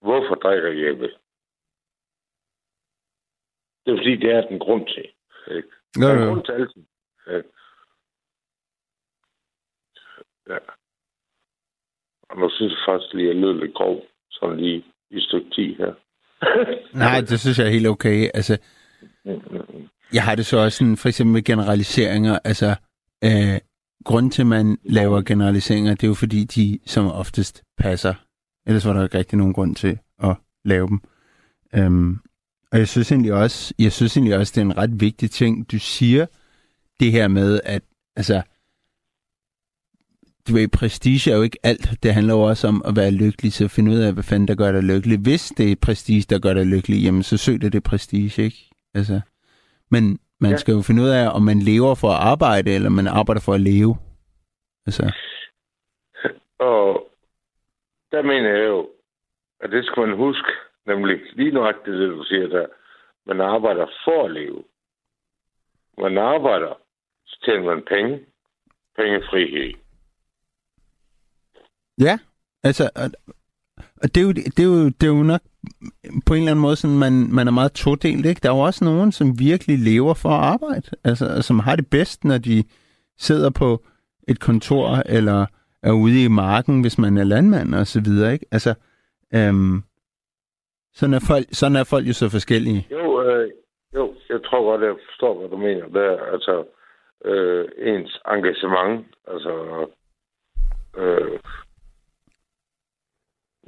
Hvorfor drikker Jeppe? Det er fordi, det er den grund til. Ikke? Der er en grund til alting. Ja. Og nu synes jeg faktisk lige, at jeg lød lidt grov, sådan lige i stykke 10 her. Nej, det synes jeg er helt okay. Altså, jeg har det så også sådan, for eksempel med generaliseringer, altså, øh, grunden til, at man laver generaliseringer, det er jo fordi, de som oftest passer. Ellers var der ikke rigtig nogen grund til at lave dem. Øhm, og Og jeg synes egentlig også, jeg synes egentlig også, det er en ret vigtig ting, du siger, det her med, at altså, du ved, prestige er jo ikke alt. Det handler jo også om at være lykkelig, så finde ud af, hvad fanden der gør dig lykkelig. Hvis det er prestige, der gør dig lykkelig, jamen så søg det det prestige, ikke? Altså, men man ja. skal jo finde ud af, om man lever for at arbejde, eller man arbejder for at leve. Altså. Og der mener jeg jo, at det skal man huske, nemlig lige nok det, du siger der. Man arbejder for at leve. Man arbejder, så tjener man penge. Pengefrihed. Ja, altså, og det er, jo, det, er jo, det er jo nok på en eller anden måde, sådan, man, man er meget todelt, ikke? Der er jo også nogen, som virkelig lever for at arbejde, altså, som har det bedst, når de sidder på et kontor, eller er ude i marken, hvis man er landmand, og så videre, ikke? Altså, øhm, sådan, er folk, sådan er folk jo så forskellige. Jo, øh, jo, jeg tror godt, jeg forstår, hvad du mener. Det er, altså, øh, ens engagement, altså, øh,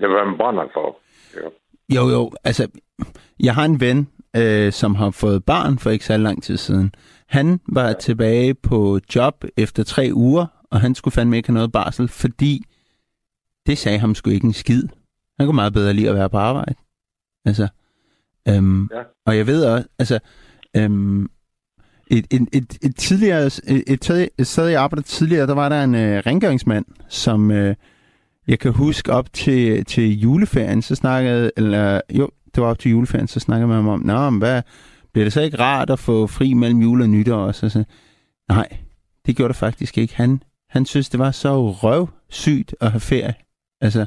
det hvad man brænder for. Ja. Jo, jo, altså, jeg har en ven, øh, som har fået barn for ikke så lang tid siden. Han var tilbage på job efter tre uger, og han skulle fandme ikke have noget barsel, fordi det sagde ham sgu ikke en skid. Han kunne meget bedre lide at være på arbejde. Altså, øhm, ja. og jeg ved også, altså, øhm, et, et, et, et tidligere, et, et, et sted, jeg arbejdede tidligere, der var der en øh, rengøringsmand, som øh, jeg kan huske op til, til juleferien, så snakkede, eller jo, det var op til juleferien, så snakkede man om, nå, men hvad, bliver det så ikke rart at få fri mellem jul og nytår også? Så, nej, det gjorde det faktisk ikke. Han, han synes, det var så røvsygt at have ferie. Altså,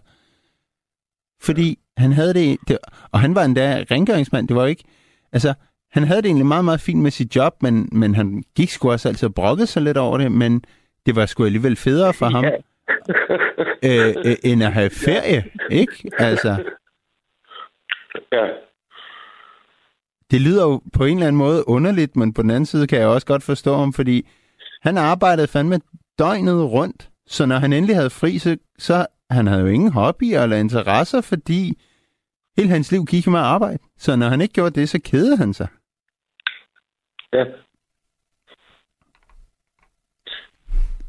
fordi han havde det, det, og han var endda rengøringsmand, det var ikke, altså, han havde det egentlig meget, meget fint med sit job, men, men han gik sgu også altid og brokkede sig lidt over det, men det var sgu alligevel federe for ham, øh, øh, end at have ferie, ikke? Altså. Ja. Det lyder jo på en eller anden måde underligt, men på den anden side kan jeg også godt forstå ham, fordi han arbejdede fandme døgnet rundt, så når han endelig havde fri, så, så han havde jo ingen hobbyer eller interesser, fordi hele hans liv gik med at arbejde. Så når han ikke gjorde det, så kedede han sig. Ja.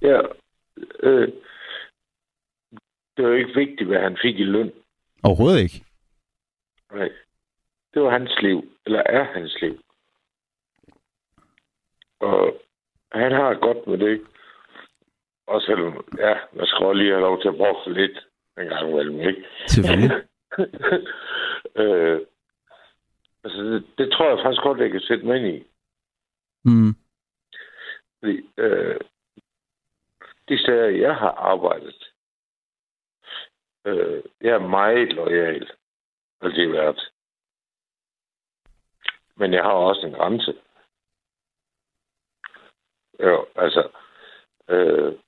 Ja. Øh, det var ikke vigtigt, hvad han fik i løn. Overhovedet ikke. Nej. Det var hans liv, eller er hans liv. Og han har godt med det. Og selvom, ja, man skal også lige have lov til at bruge lidt en gang imellem, ikke? Selvfølgelig. øh, altså, det, det, tror jeg faktisk godt, jeg kan sætte mig ind i. Mm. Fordi, øh, de steder, jeg har arbejdet, øh, jeg er meget lojal. Altid været. Men jeg har også en grænse. Jo, altså, øh,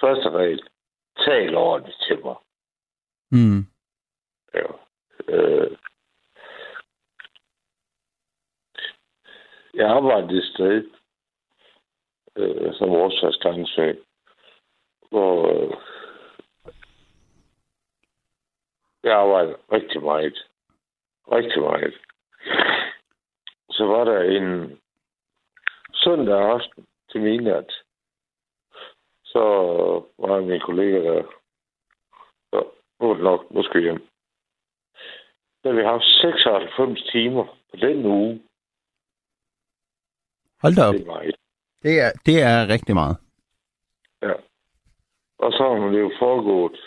første regel, tal ordentligt til mig. Mm. Ja. Øh, jeg arbejdede et sted, øh, som årsagsgangsag, hvor øh, jeg arbejdede rigtig meget. Rigtig meget. Så var der en søndag aften til midnat. Så var min kollega der. Så nu er det nok, nu skal vi hjem. Da vi har haft 96 timer på den uge. Hold da op. Det er meget. Det er, det er rigtig meget. Ja. Og så har det jo foregået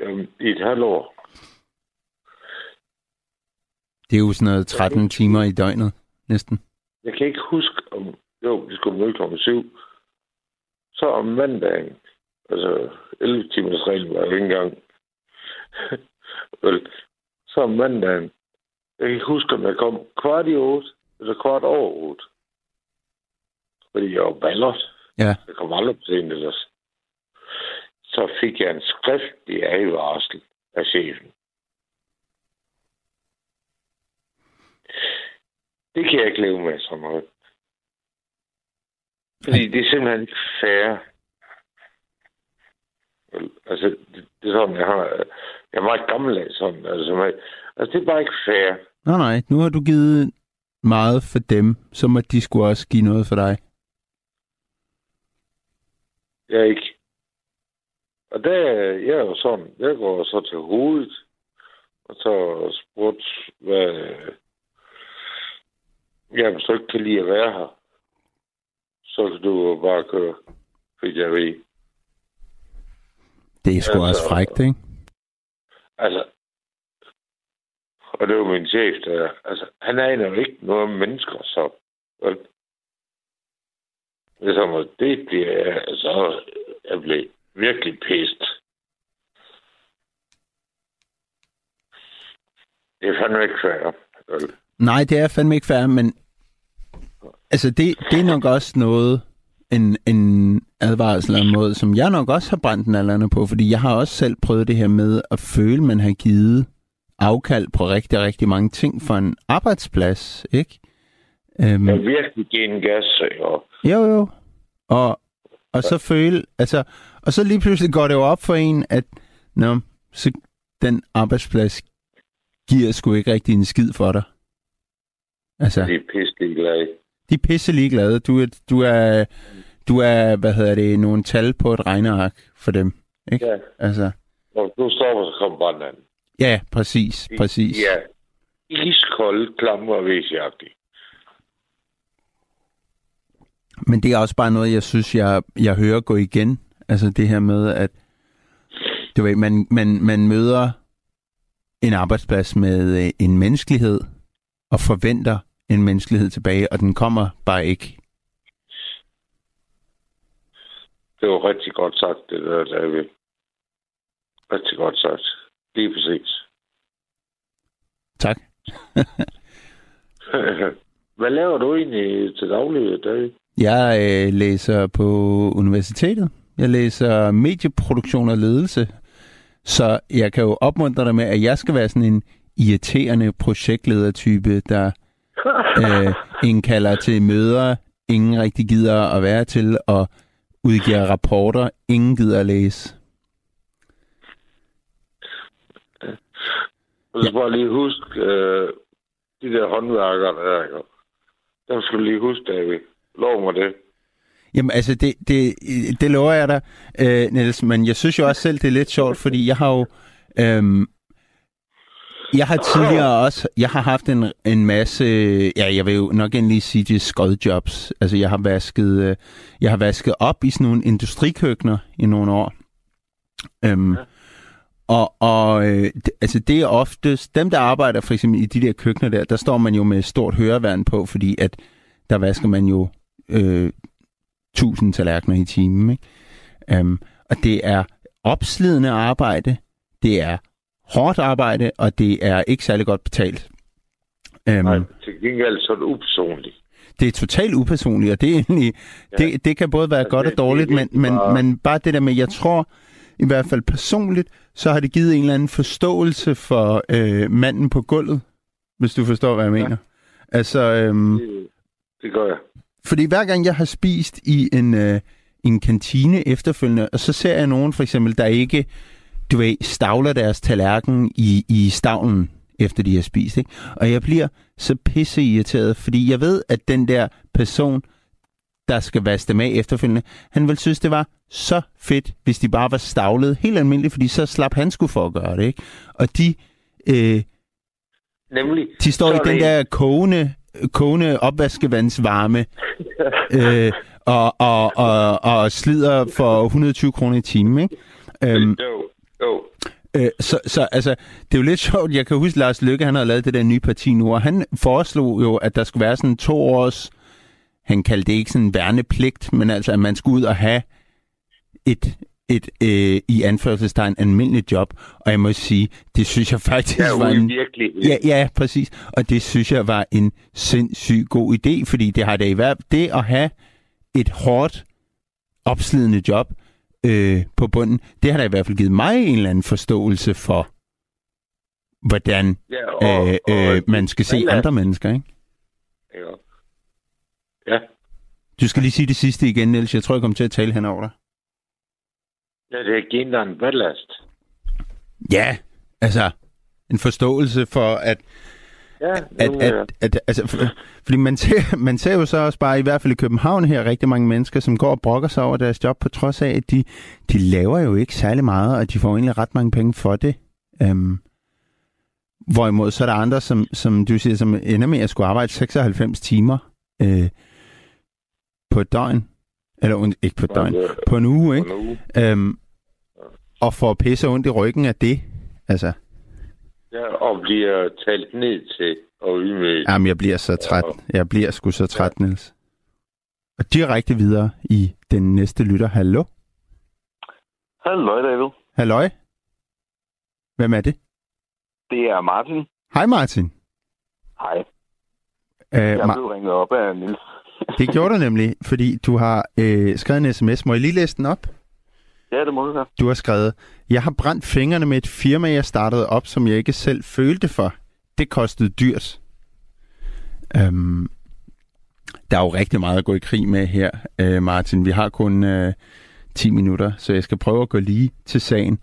jamen, i et halvt år. Det er jo sådan noget 13 timer i døgnet, næsten. Jeg kan ikke huske, om... Jo, vi skulle møde kl. 7. Så om mandagen, altså 11 timers regel var ikke engang. Vel, så om mandagen, jeg kan ikke huske, om jeg kom kvart i 8, eller kvart over 8. Fordi jeg var ballert. Ja. Jeg kom aldrig på scenen ellers. Så fik jeg en skriftlig advarsel af chefen. Det kan jeg ikke leve med så meget. Fordi det er simpelthen ikke fair. Altså, det, det er sådan, jeg har... Jeg er meget gammeldags sådan. Altså, altså, det er bare ikke fair. Nej, nej. Nu har du givet meget for dem, så må de skulle også give noget for dig. Jeg ikke. Og der, jeg er jo sådan, jeg går så til hovedet, og så spurgt, hvad, ja, hvis du ikke kan lide at være her, så kan du bare køre, fik jeg ved. Det er sgu Altså- også frækt, ikke? Altså, og det var min chef, der, altså, han aner jo ikke noget om mennesker, så, vel? Det er som, at det bliver, altså, jeg blev virkelig pæst. Det er fandme ikke fair. vel? Nej, det er fandme ikke fair, men altså det, det er nok også noget, en, en advarsel måde, som jeg nok også har brændt den alderne på, fordi jeg har også selv prøvet det her med at føle, man har givet afkald på rigtig, rigtig mange ting for en arbejdsplads, ikke? Øhm, Jeg virkelig give en gas, og jo, jo. Og, og så føle, altså, og så lige pludselig går det jo op for en, at nå, så den arbejdsplads giver sgu ikke rigtig en skid for dig. Altså, de er pisse glade. de er pisse ligeglade. Du du er, du er, hvad hedder det, nogle tal på et regneark for dem. Ikke? Ja. Altså, Når du stopper, så kommer branden. ja, præcis, præcis. Ja. Iskold, klammer og væsjagtig. Men det er også bare noget, jeg synes, jeg, jeg hører gå igen. Altså det her med, at du ved, man, man, man møder en arbejdsplads med øh, en menneskelighed, og forventer en menneskelighed tilbage, og den kommer bare ikke. Det var rigtig godt sagt, det der, David. Rigtig godt sagt. Lige præcis. Tak. Hvad laver du egentlig til daglig, David? Jeg øh, læser på universitetet. Jeg læser medieproduktion og ledelse. Så jeg kan jo opmuntre dig med, at jeg skal være sådan en irriterende projektledertype, der øh, indkalder til møder, ingen rigtig gider at være til, og udgiver rapporter, ingen gider at læse. Du skal bare lige huske, øh, de der håndværkere der? Dem skal du lige huske, David. Lov mig det. Jamen altså, det, det, det lover jeg dig, øh, Niels, men jeg synes jo også selv, det er lidt sjovt, fordi jeg har jo... Øhm, jeg har tidligere også, jeg har haft en, en masse, ja, jeg vil jo nok endelig sige det, skodjobs. Altså, jeg har vasket, øh, jeg har vasket op i sådan nogle industrikøkkener i nogle år. Øhm, og og øh, altså det er oftest, dem der arbejder for eksempel i de der køkkener der, der står man jo med stort høreværn på, fordi at der vasker man jo øh, tusind tallerkener i timen. Ikke? Um, og det er opslidende arbejde, det er hårdt arbejde, og det er ikke særlig godt betalt. Um, Nej, til gengæld så er det upersonligt. det er totalt upersonligt, og det er egentlig, ja. det, det kan både være Ja, godt og dårligt, men, men, bare- men bare det der med, jeg tror i hvert fald personligt, så har det givet en eller anden forståelse for øh, manden på gulvet, hvis du forstår, hvad jeg mener. Altså, øhm, Det, det gør jeg. fordi hver gang jeg har spist i en, øh, en kantine efterfølgende, og så ser jeg nogen for eksempel, der ikke, du ved, stavler deres tallerken i, i stavlen, efter de har spist, ikke? Og jeg bliver så pisse irriteret, fordi jeg ved, at den der person, der skal vaske dem af efterfølgende, han vil synes, det var så fedt, hvis de bare var stavlet helt almindeligt, fordi så slap han skulle for at gøre det, ikke? Og de, øh, Nemlig, de står i den det- der kogende, kogende opvaskevandsvarme, øh, og, og, og, og slider for 120 kroner i timen, ikke? Øhm, jo. øh, så, så altså, det er jo lidt sjovt. Jeg kan huske, Lars Lykke, han har lavet det der nye parti nu, og han foreslog jo, at der skulle være sådan to års, han kaldte det ikke sådan værnepligt, men altså, at man skulle ud og have et, et øh, i anførselstegn almindeligt job. Og jeg må sige, det synes jeg faktisk er var en... i virkeligheden. Ja, ja, præcis. Og det synes jeg var en sindssygt god idé, fordi det har da i hvert det at have et hårdt, opslidende job øh, på bunden, det har da i hvert fald givet mig en eller anden forståelse for, hvordan ja og, øh, og, øh, man skal se Eller- andre mennesker, ikke? Ja. ja. Du skal lige sige det sidste igen, Niels. Jeg tror, jeg kommer til at tale henover dig. Ja, det er givet dig en ballast. Ja, altså en forståelse for, at, Ja, at, at, at, at, altså, for, fordi man ser, man ser jo så også bare, i hvert fald i København her, rigtig mange mennesker, som går og brokker sig over deres job, på trods af, at de, de laver jo ikke særlig meget, og de får egentlig ret mange penge for det. Um, hvorimod så er der andre, som, som du siger, som ender med at skulle arbejde 96 timer øh, på et døgn. Eller und- ikke på et døgn, på en uge, ikke? Um, og får pisse ondt i ryggen af det. Altså, Ja, og bliver talt ned til og ydmyget. Jamen, jeg bliver så træt. Jeg bliver sgu så træt, Niels. Og direkte videre i den næste lytter. Hallo? Hallo, David. Halløj? Hvem er det? Det er Martin. Hej Martin. Hej. Øh, Jeg Ma- blev ringet op af Nils. det gjorde du nemlig, fordi du har øh, skrevet en sms. Må jeg lige læse den op? Ja, det må du. Du har skrevet, jeg har brændt fingrene med et firma, jeg startede op, som jeg ikke selv følte for. Det kostede dyrt. Øhm, der er jo rigtig meget at gå i krig med her, øh, Martin. Vi har kun øh, 10 minutter, så jeg skal prøve at gå lige til sagen.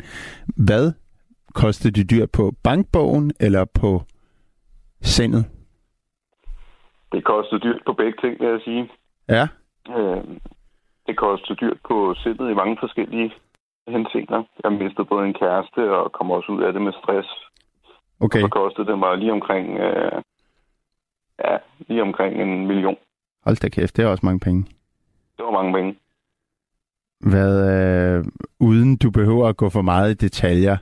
Hvad kostede det dyrt på bankbogen eller på sindet? Det kostede dyrt på begge ting, vil jeg sige. Ja, Øh, det kostede dyrt på sindet i mange forskellige henseender. Jeg mistede både en kæreste og kom også ud af det med stress. okay. Så kostede det mig lige omkring, øh, ja, lige omkring en million. Hold da kæft, det er også mange penge. Det var mange penge. Hvad, øh, uden du behøver at gå for meget i detaljer,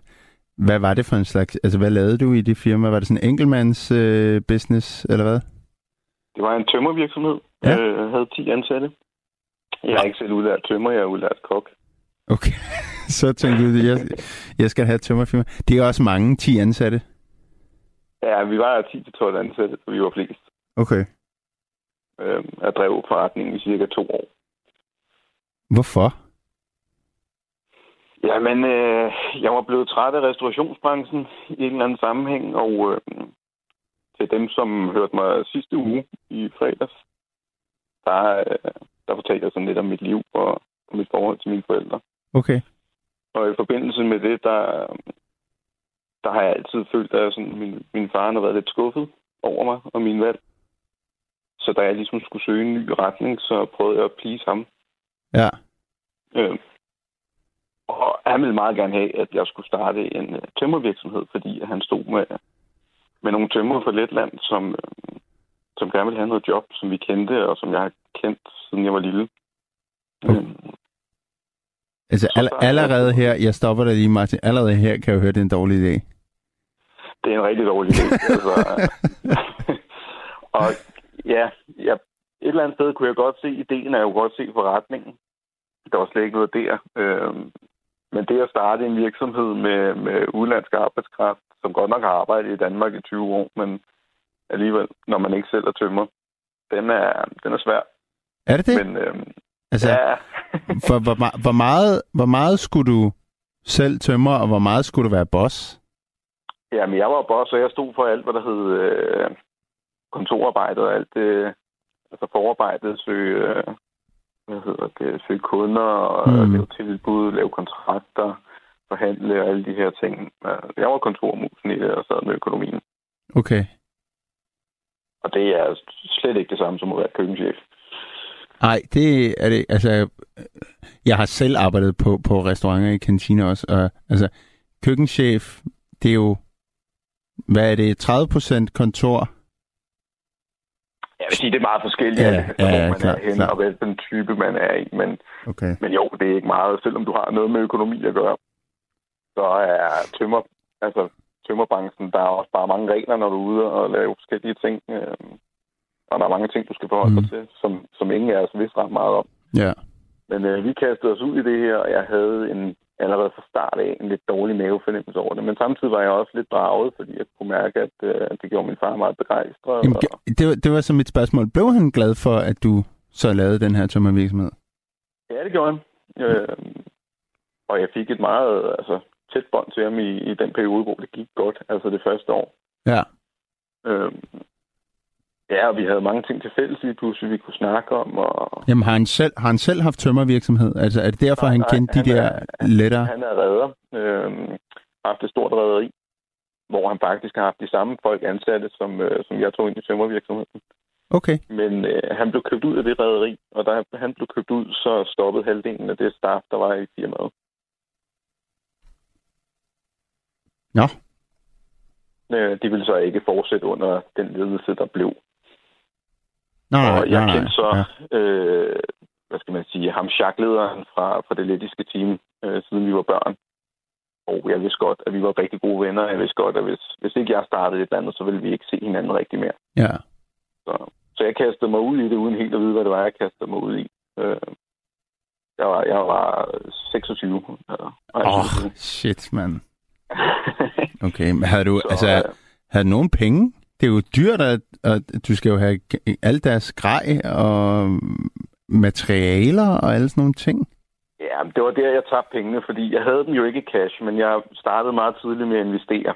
hvad var det for en slags, altså hvad lavede du i det firma? Var det sådan en enkeltmands øh, business, eller hvad? Det var en tømmervirksomhed. Ja. Ja. Øh, havde 10 ansatte. Jeg er ikke selv udlært tømmer, jeg er udlært kok. Okay, så tænkte du, jeg, jeg skal have et tømmerfirma. Det er også mange, 10 ansatte. Ja, vi var 10-12 ansatte, så vi var flest. Okay. Øh, jeg drev forretningen i cirka to år. Hvorfor? Jamen, øh, jeg var blevet træt af restaurationsbranchen i en eller anden sammenhæng, og øh, til dem, som hørte mig sidste uge i fredags, der, øh, der fortalte jeg sådan lidt om mit liv og, og mit forhold til mine forældre. Okay. Og i forbindelse med det, der, der har jeg altid følt, at jeg sådan, min, min far har været lidt skuffet over mig og min valg. Så da jeg ligesom skulle søge en ny retning, så prøvede jeg at please ham. Ja. Øh, og han ville meget gerne have, at jeg skulle starte en uh, tømmervirksomhed, fordi han stod med, med nogle tømmer fra Letland, som, øh, som gerne ville have noget job, som vi kendte, og som jeg har kendt, siden jeg var lille. Okay. Altså Så all, er- allerede her, jeg stopper dig lige, Martin, allerede her kan jeg høre, det er en dårlig idé. det er en rigtig dårlig idé. altså, og ja, ja, et eller andet sted kunne jeg godt se ideen, og jeg kunne godt se forretningen. Der var slet ikke noget der. Øhm, men det at starte en virksomhed med, med udlandsk arbejdskraft, som godt nok har arbejdet i Danmark i 20 år, men alligevel, når man ikke selv er tømmer, den er, den er svær. Er det det? Men øhm, altså, ja, for, hvor, ma- hvor, meget, hvor meget skulle du selv tømre, og hvor meget skulle du være boss? ja, men jeg var boss, så jeg stod for alt, hvad der hed øh, kontorarbejde og alt det, altså forarbejdet, søge, øh, hvad hedder det, søge kunder, og Mm. lave tilbud, lave kontrakter, forhandle og alle de her ting. Jeg var kontormusen i det, og sad med økonomien. Okay. Og det er slet ikke det samme som at være køkkenchef. Nej, det er det. Altså, øh, jeg har selv arbejdet på, på restauranter i kantiner også. Og, altså, køkkenchef, det er jo, hvad er det, 30% kontor? Jeg vil sige, det er meget forskelligt, Ja, alt efter, ja, hvor man klart, er henne, klart. og hvilken type man er i. Men, Okay. men jo, det er ikke meget, selvom du har noget med økonomi at gøre. Så er tømmer, altså tømmerbranchen, der er også bare mange regler, når du er ude og lave forskellige ting. Og der er mange ting, du skal forholde dig Mm. til, som, som ingen af os vidste ret meget om. Ja. Men øh, vi kastede os ud i det her, og jeg havde en, allerede fra start af en lidt dårlig mavefornemmelse over det. Men samtidig var jeg også lidt draget, fordi jeg kunne mærke, at øh, det gjorde min far meget begejstret. Jamen, og, det, var, det var så mit spørgsmål. Blev han glad for, at du så lavede den her tømmervirksomhed? ja, det gjorde han. Øh, og jeg fik et meget altså, tæt bånd til ham i, i den periode, hvor det gik godt, altså det første år. Ja. Øh, ja, og vi havde mange ting til fællles lige pludselig, vi kunne snakke om. Og Jamen, har han selv, har han selv haft tømmervirksomhed? Altså, er det derfor, Nej, han nej, kendte de han der er- lettere? han er redder. Øh, har haft et stort rederi. hvor han faktisk har haft de samme folk ansatte, som, øh, som jeg tog ind i tømmervirksomheden. Okay. Men øh, han blev købt ud af det rederi, og da han blev købt ud, så stoppede halvdelen af det staff, der var i firmaet. Nå. Øh, de ville så ikke fortsætte under den ledelse, der blev. Nej, og jeg nej, kendte så, Ja. øh, hvad skal man sige, ham chaklederen fra, fra det lettiske team, øh, siden vi var børn. Og jeg vidste godt, at vi var rigtig gode venner. Jeg vidste godt, at hvis, hvis ikke jeg startede et eller andet, så ville vi ikke se hinanden rigtig mere. ja. Så, så jeg kastede mig ud i det, uden helt at vide, hvad det var, jeg kastede mig ud i. Øh, jeg, var, jeg var 26. Øh, Åh, oh, shit, mand. Okay, men havde du, Så, altså, øh, havde du nogen penge? Det er jo dyrt, at, at du skal jo have alt deres grej og materialer og alle sådan nogle ting. Ja, det var der, jeg tabte pengene, fordi jeg havde dem jo ikke i cash, men jeg startede meget tidligt med at investere.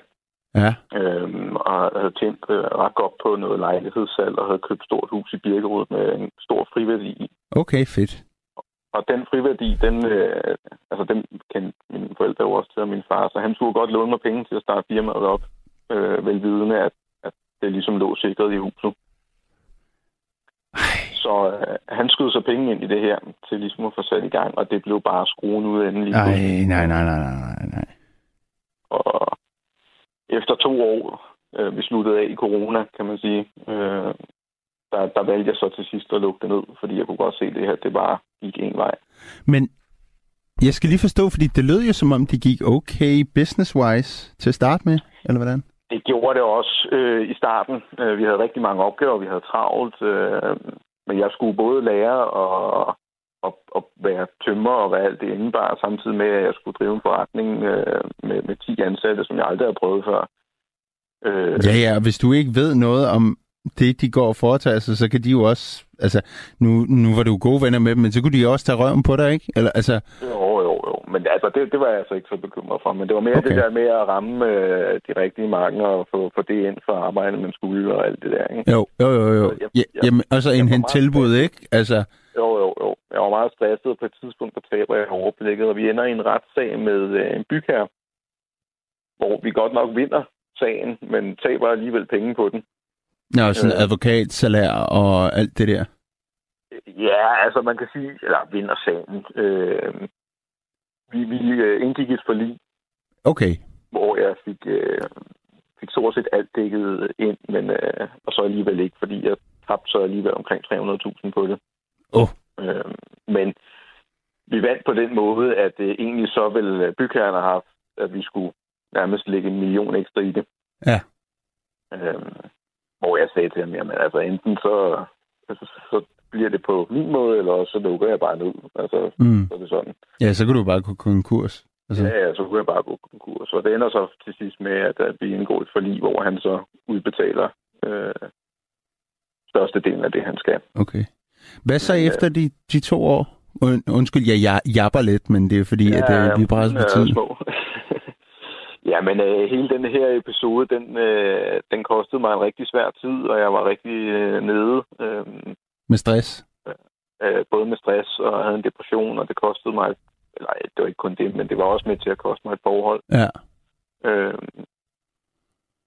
Ja, Øhm, og havde tjent øh, ret godt på noget lejlighedssalg, og havde købt stort hus i Birkerud med en stor friværdi i. okay, fedt. Og den friværdi, den, øh, altså den kendte mine forældre jo også til, og min far, så han skulle godt låne mig penge til at starte firmaet op, øh, velvidende, at det ligesom lå sikret i huset. Så øh, han skød så penge ind i det her, til ligesom at få sat i gang, og det blev bare skruen ud pludselig. nej, nej, nej, nej, nej, nej. Og efter to år, øh, vi sluttede af i corona, kan man sige, øh, der, der valgte jeg så til sidst at lukke det ned, fordi jeg kunne godt se det her, det bare gik en vej. Men jeg skal lige forstå, fordi det lød jo som om, det gik okay business-wise til at starte med, eller hvordan? Det gjorde det også øh, i starten. Øh, vi havde rigtig mange opgaver, vi havde travlt, øh, men jeg skulle både lære og, og, og være tømmer og hvad alt det indebar, samtidig med, at jeg skulle drive en forretning øh, med, med 10 ansatte, som jeg aldrig har prøvet før. Øh, Ja, ja, hvis du ikke ved noget om det, de går og foretager sig, så kan de jo også, altså, nu, nu var du gode venner med dem, men så kunne de også tage røven på dig, ikke? Eller, altså, jo. Men altså, det, det var jeg altså ikke så bekymret for. Men det var mere Okay. det der med at ramme øh, de rigtige markeder og få, få det ind for arbejdet, man skulle og alt det der. Ikke? jo, jo, jo, jo. Jeg- jeg- jamen, og så jeg indhente meget tilbud, ikke? Altså, Jo, jo, jo. Jeg var meget stresset på et tidspunkt, der taber jeg overblikket, og vi ender i en retssag med øh, en bygherre, hvor vi godt nok vinder sagen, men taber alligevel penge på den. Nå, sådan Øh. advokatsalær og alt det der. Ja, altså man kan sige, eller vinder sagen. Øh, vi vi øh, indgik et forlig, Okay, hvor jeg fik, øh, fik stort set alt dækket ind, men øh, og så alligevel ikke, fordi jeg tabte så alligevel omkring 300.000 på det. Åh. Øh, men vi vandt på den måde, at øh, egentlig så vil bygherren have haft, at vi skulle nærmest lægge en million ekstra i det. Ja. Øh, hvor jeg sagde til ham, jamen altså enten så, altså, så bliver det på min måde, eller så lukker jeg bare ned. Altså, mm. så er det sådan. ja, så kan du bare gå konkurs. Altså, Ja, ja, så kunne jeg bare gå konkurs. Og det ender så til sidst med, at, at vi indgår et forlig, hvor han så udbetaler øh, størstedelen af det, han skal. okay. Hvad så Men, øh, efter de, de to år? Und, undskyld, jeg ja, japper lidt, men det er fordi, at øh, vi er presset på ja, tid. små. Ja, men øh, hele den her episode, den, øh, den kostede mig en rigtig svær tid, og jeg var rigtig øh, nede. Øh, Med stress. øh, både med stress og havde en depression, og det kostede mig, eller det var ikke kun det, men det var også med til at koste mig et forhold. Ja. Øh,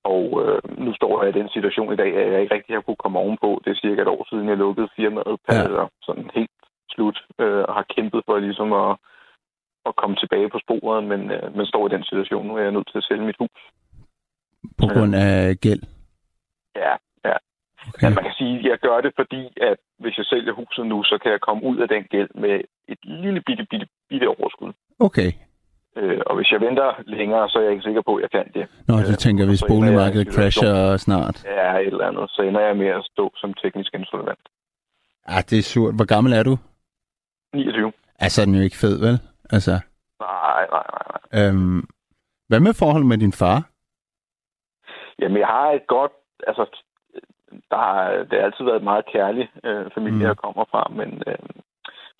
og øh, nu står jeg i den situation i dag, at jeg ikke rigtig har kunne komme ovenpå. Det er cirka et år siden, jeg lukkede firmaet Ja. ja. sådan helt slut, øh, og har kæmpet for ligesom at, at komme tilbage på sporet, men øh, man står i den situation nu, er jeg nødt til at sælge mit hus. På grund af gæld. Ja, ja. Okay. Men man kan sige, at jeg gør det, fordi at hvis jeg sælger huset nu, så kan jeg komme ud af den gæld med et lille bitte, bitte, bitte overskud. Okay. Øh, og hvis jeg venter længere, så er jeg ikke sikker på, at jeg kan det. Nå, du Øh, tænker, hvis boligmarkedet crasher snart. Ja, et eller andet. Så ender jeg med at stå som teknisk insolvent. Ah, det er surt. Hvor gammel er du? 29. Altså, den er jo ikke fed, vel? Altså, Nej, nej, nej, nej. øhm, hvad med forhold med din far? Jamen, jeg har et godt... Altså, der har, det har altid været et meget kærlig øh, familie, Mm. jeg kommer fra, men... Øh,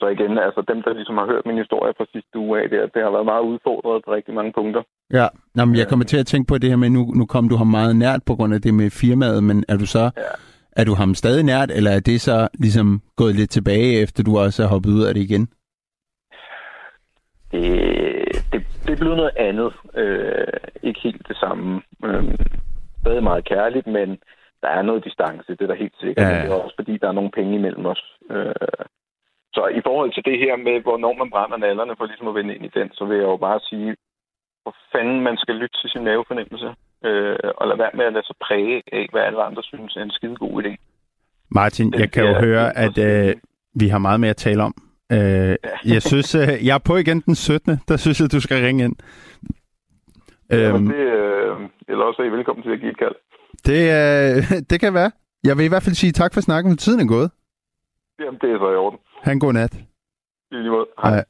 så igen, altså dem, der ligesom har hørt min historie fra sidste uge af, det, det har været meget udfordret på rigtig mange punkter. Ja, Nå, men jeg kommer til at tænke på det her med, nu, nu kom du ham meget nært på grund af det med firmaet, men er du så, Ja. er du ham stadig nært, eller er det så ligesom gået lidt tilbage, efter du også er hoppet ud af det igen? Det, det, det blevet noget andet. Øh, ikke helt det samme, Øh, stadig meget kærligt, men der er noget distance, det er da helt sikkert. Ja. Ja. Det er også fordi, der er nogle penge imellem os. Øh, så i forhold til det her med, hvornår man brænder nallerne, for ligesom at vende ind i den, så vil jeg jo bare sige, hvor fanden man skal lytte til sin mavefornemmelse, øh, og lade være med at lade sig præge af, hvad alle andre synes er en skide god idé. Martin, jeg kan jo høre, at øh, vi har meget mere at tale om. Øh, jeg synes, øh, jeg er på igen den 17. Der synes jeg, du skal ringe ind. Øhm. Øhm, Det, øh, eller også er I velkommen til at give et kald. det, øh, det kan være. Jeg vil i hvert fald sige tak for snakken. Tiden er gået. Jamen, det er så i orden. Ha' en god nat. I lige måde. Hej.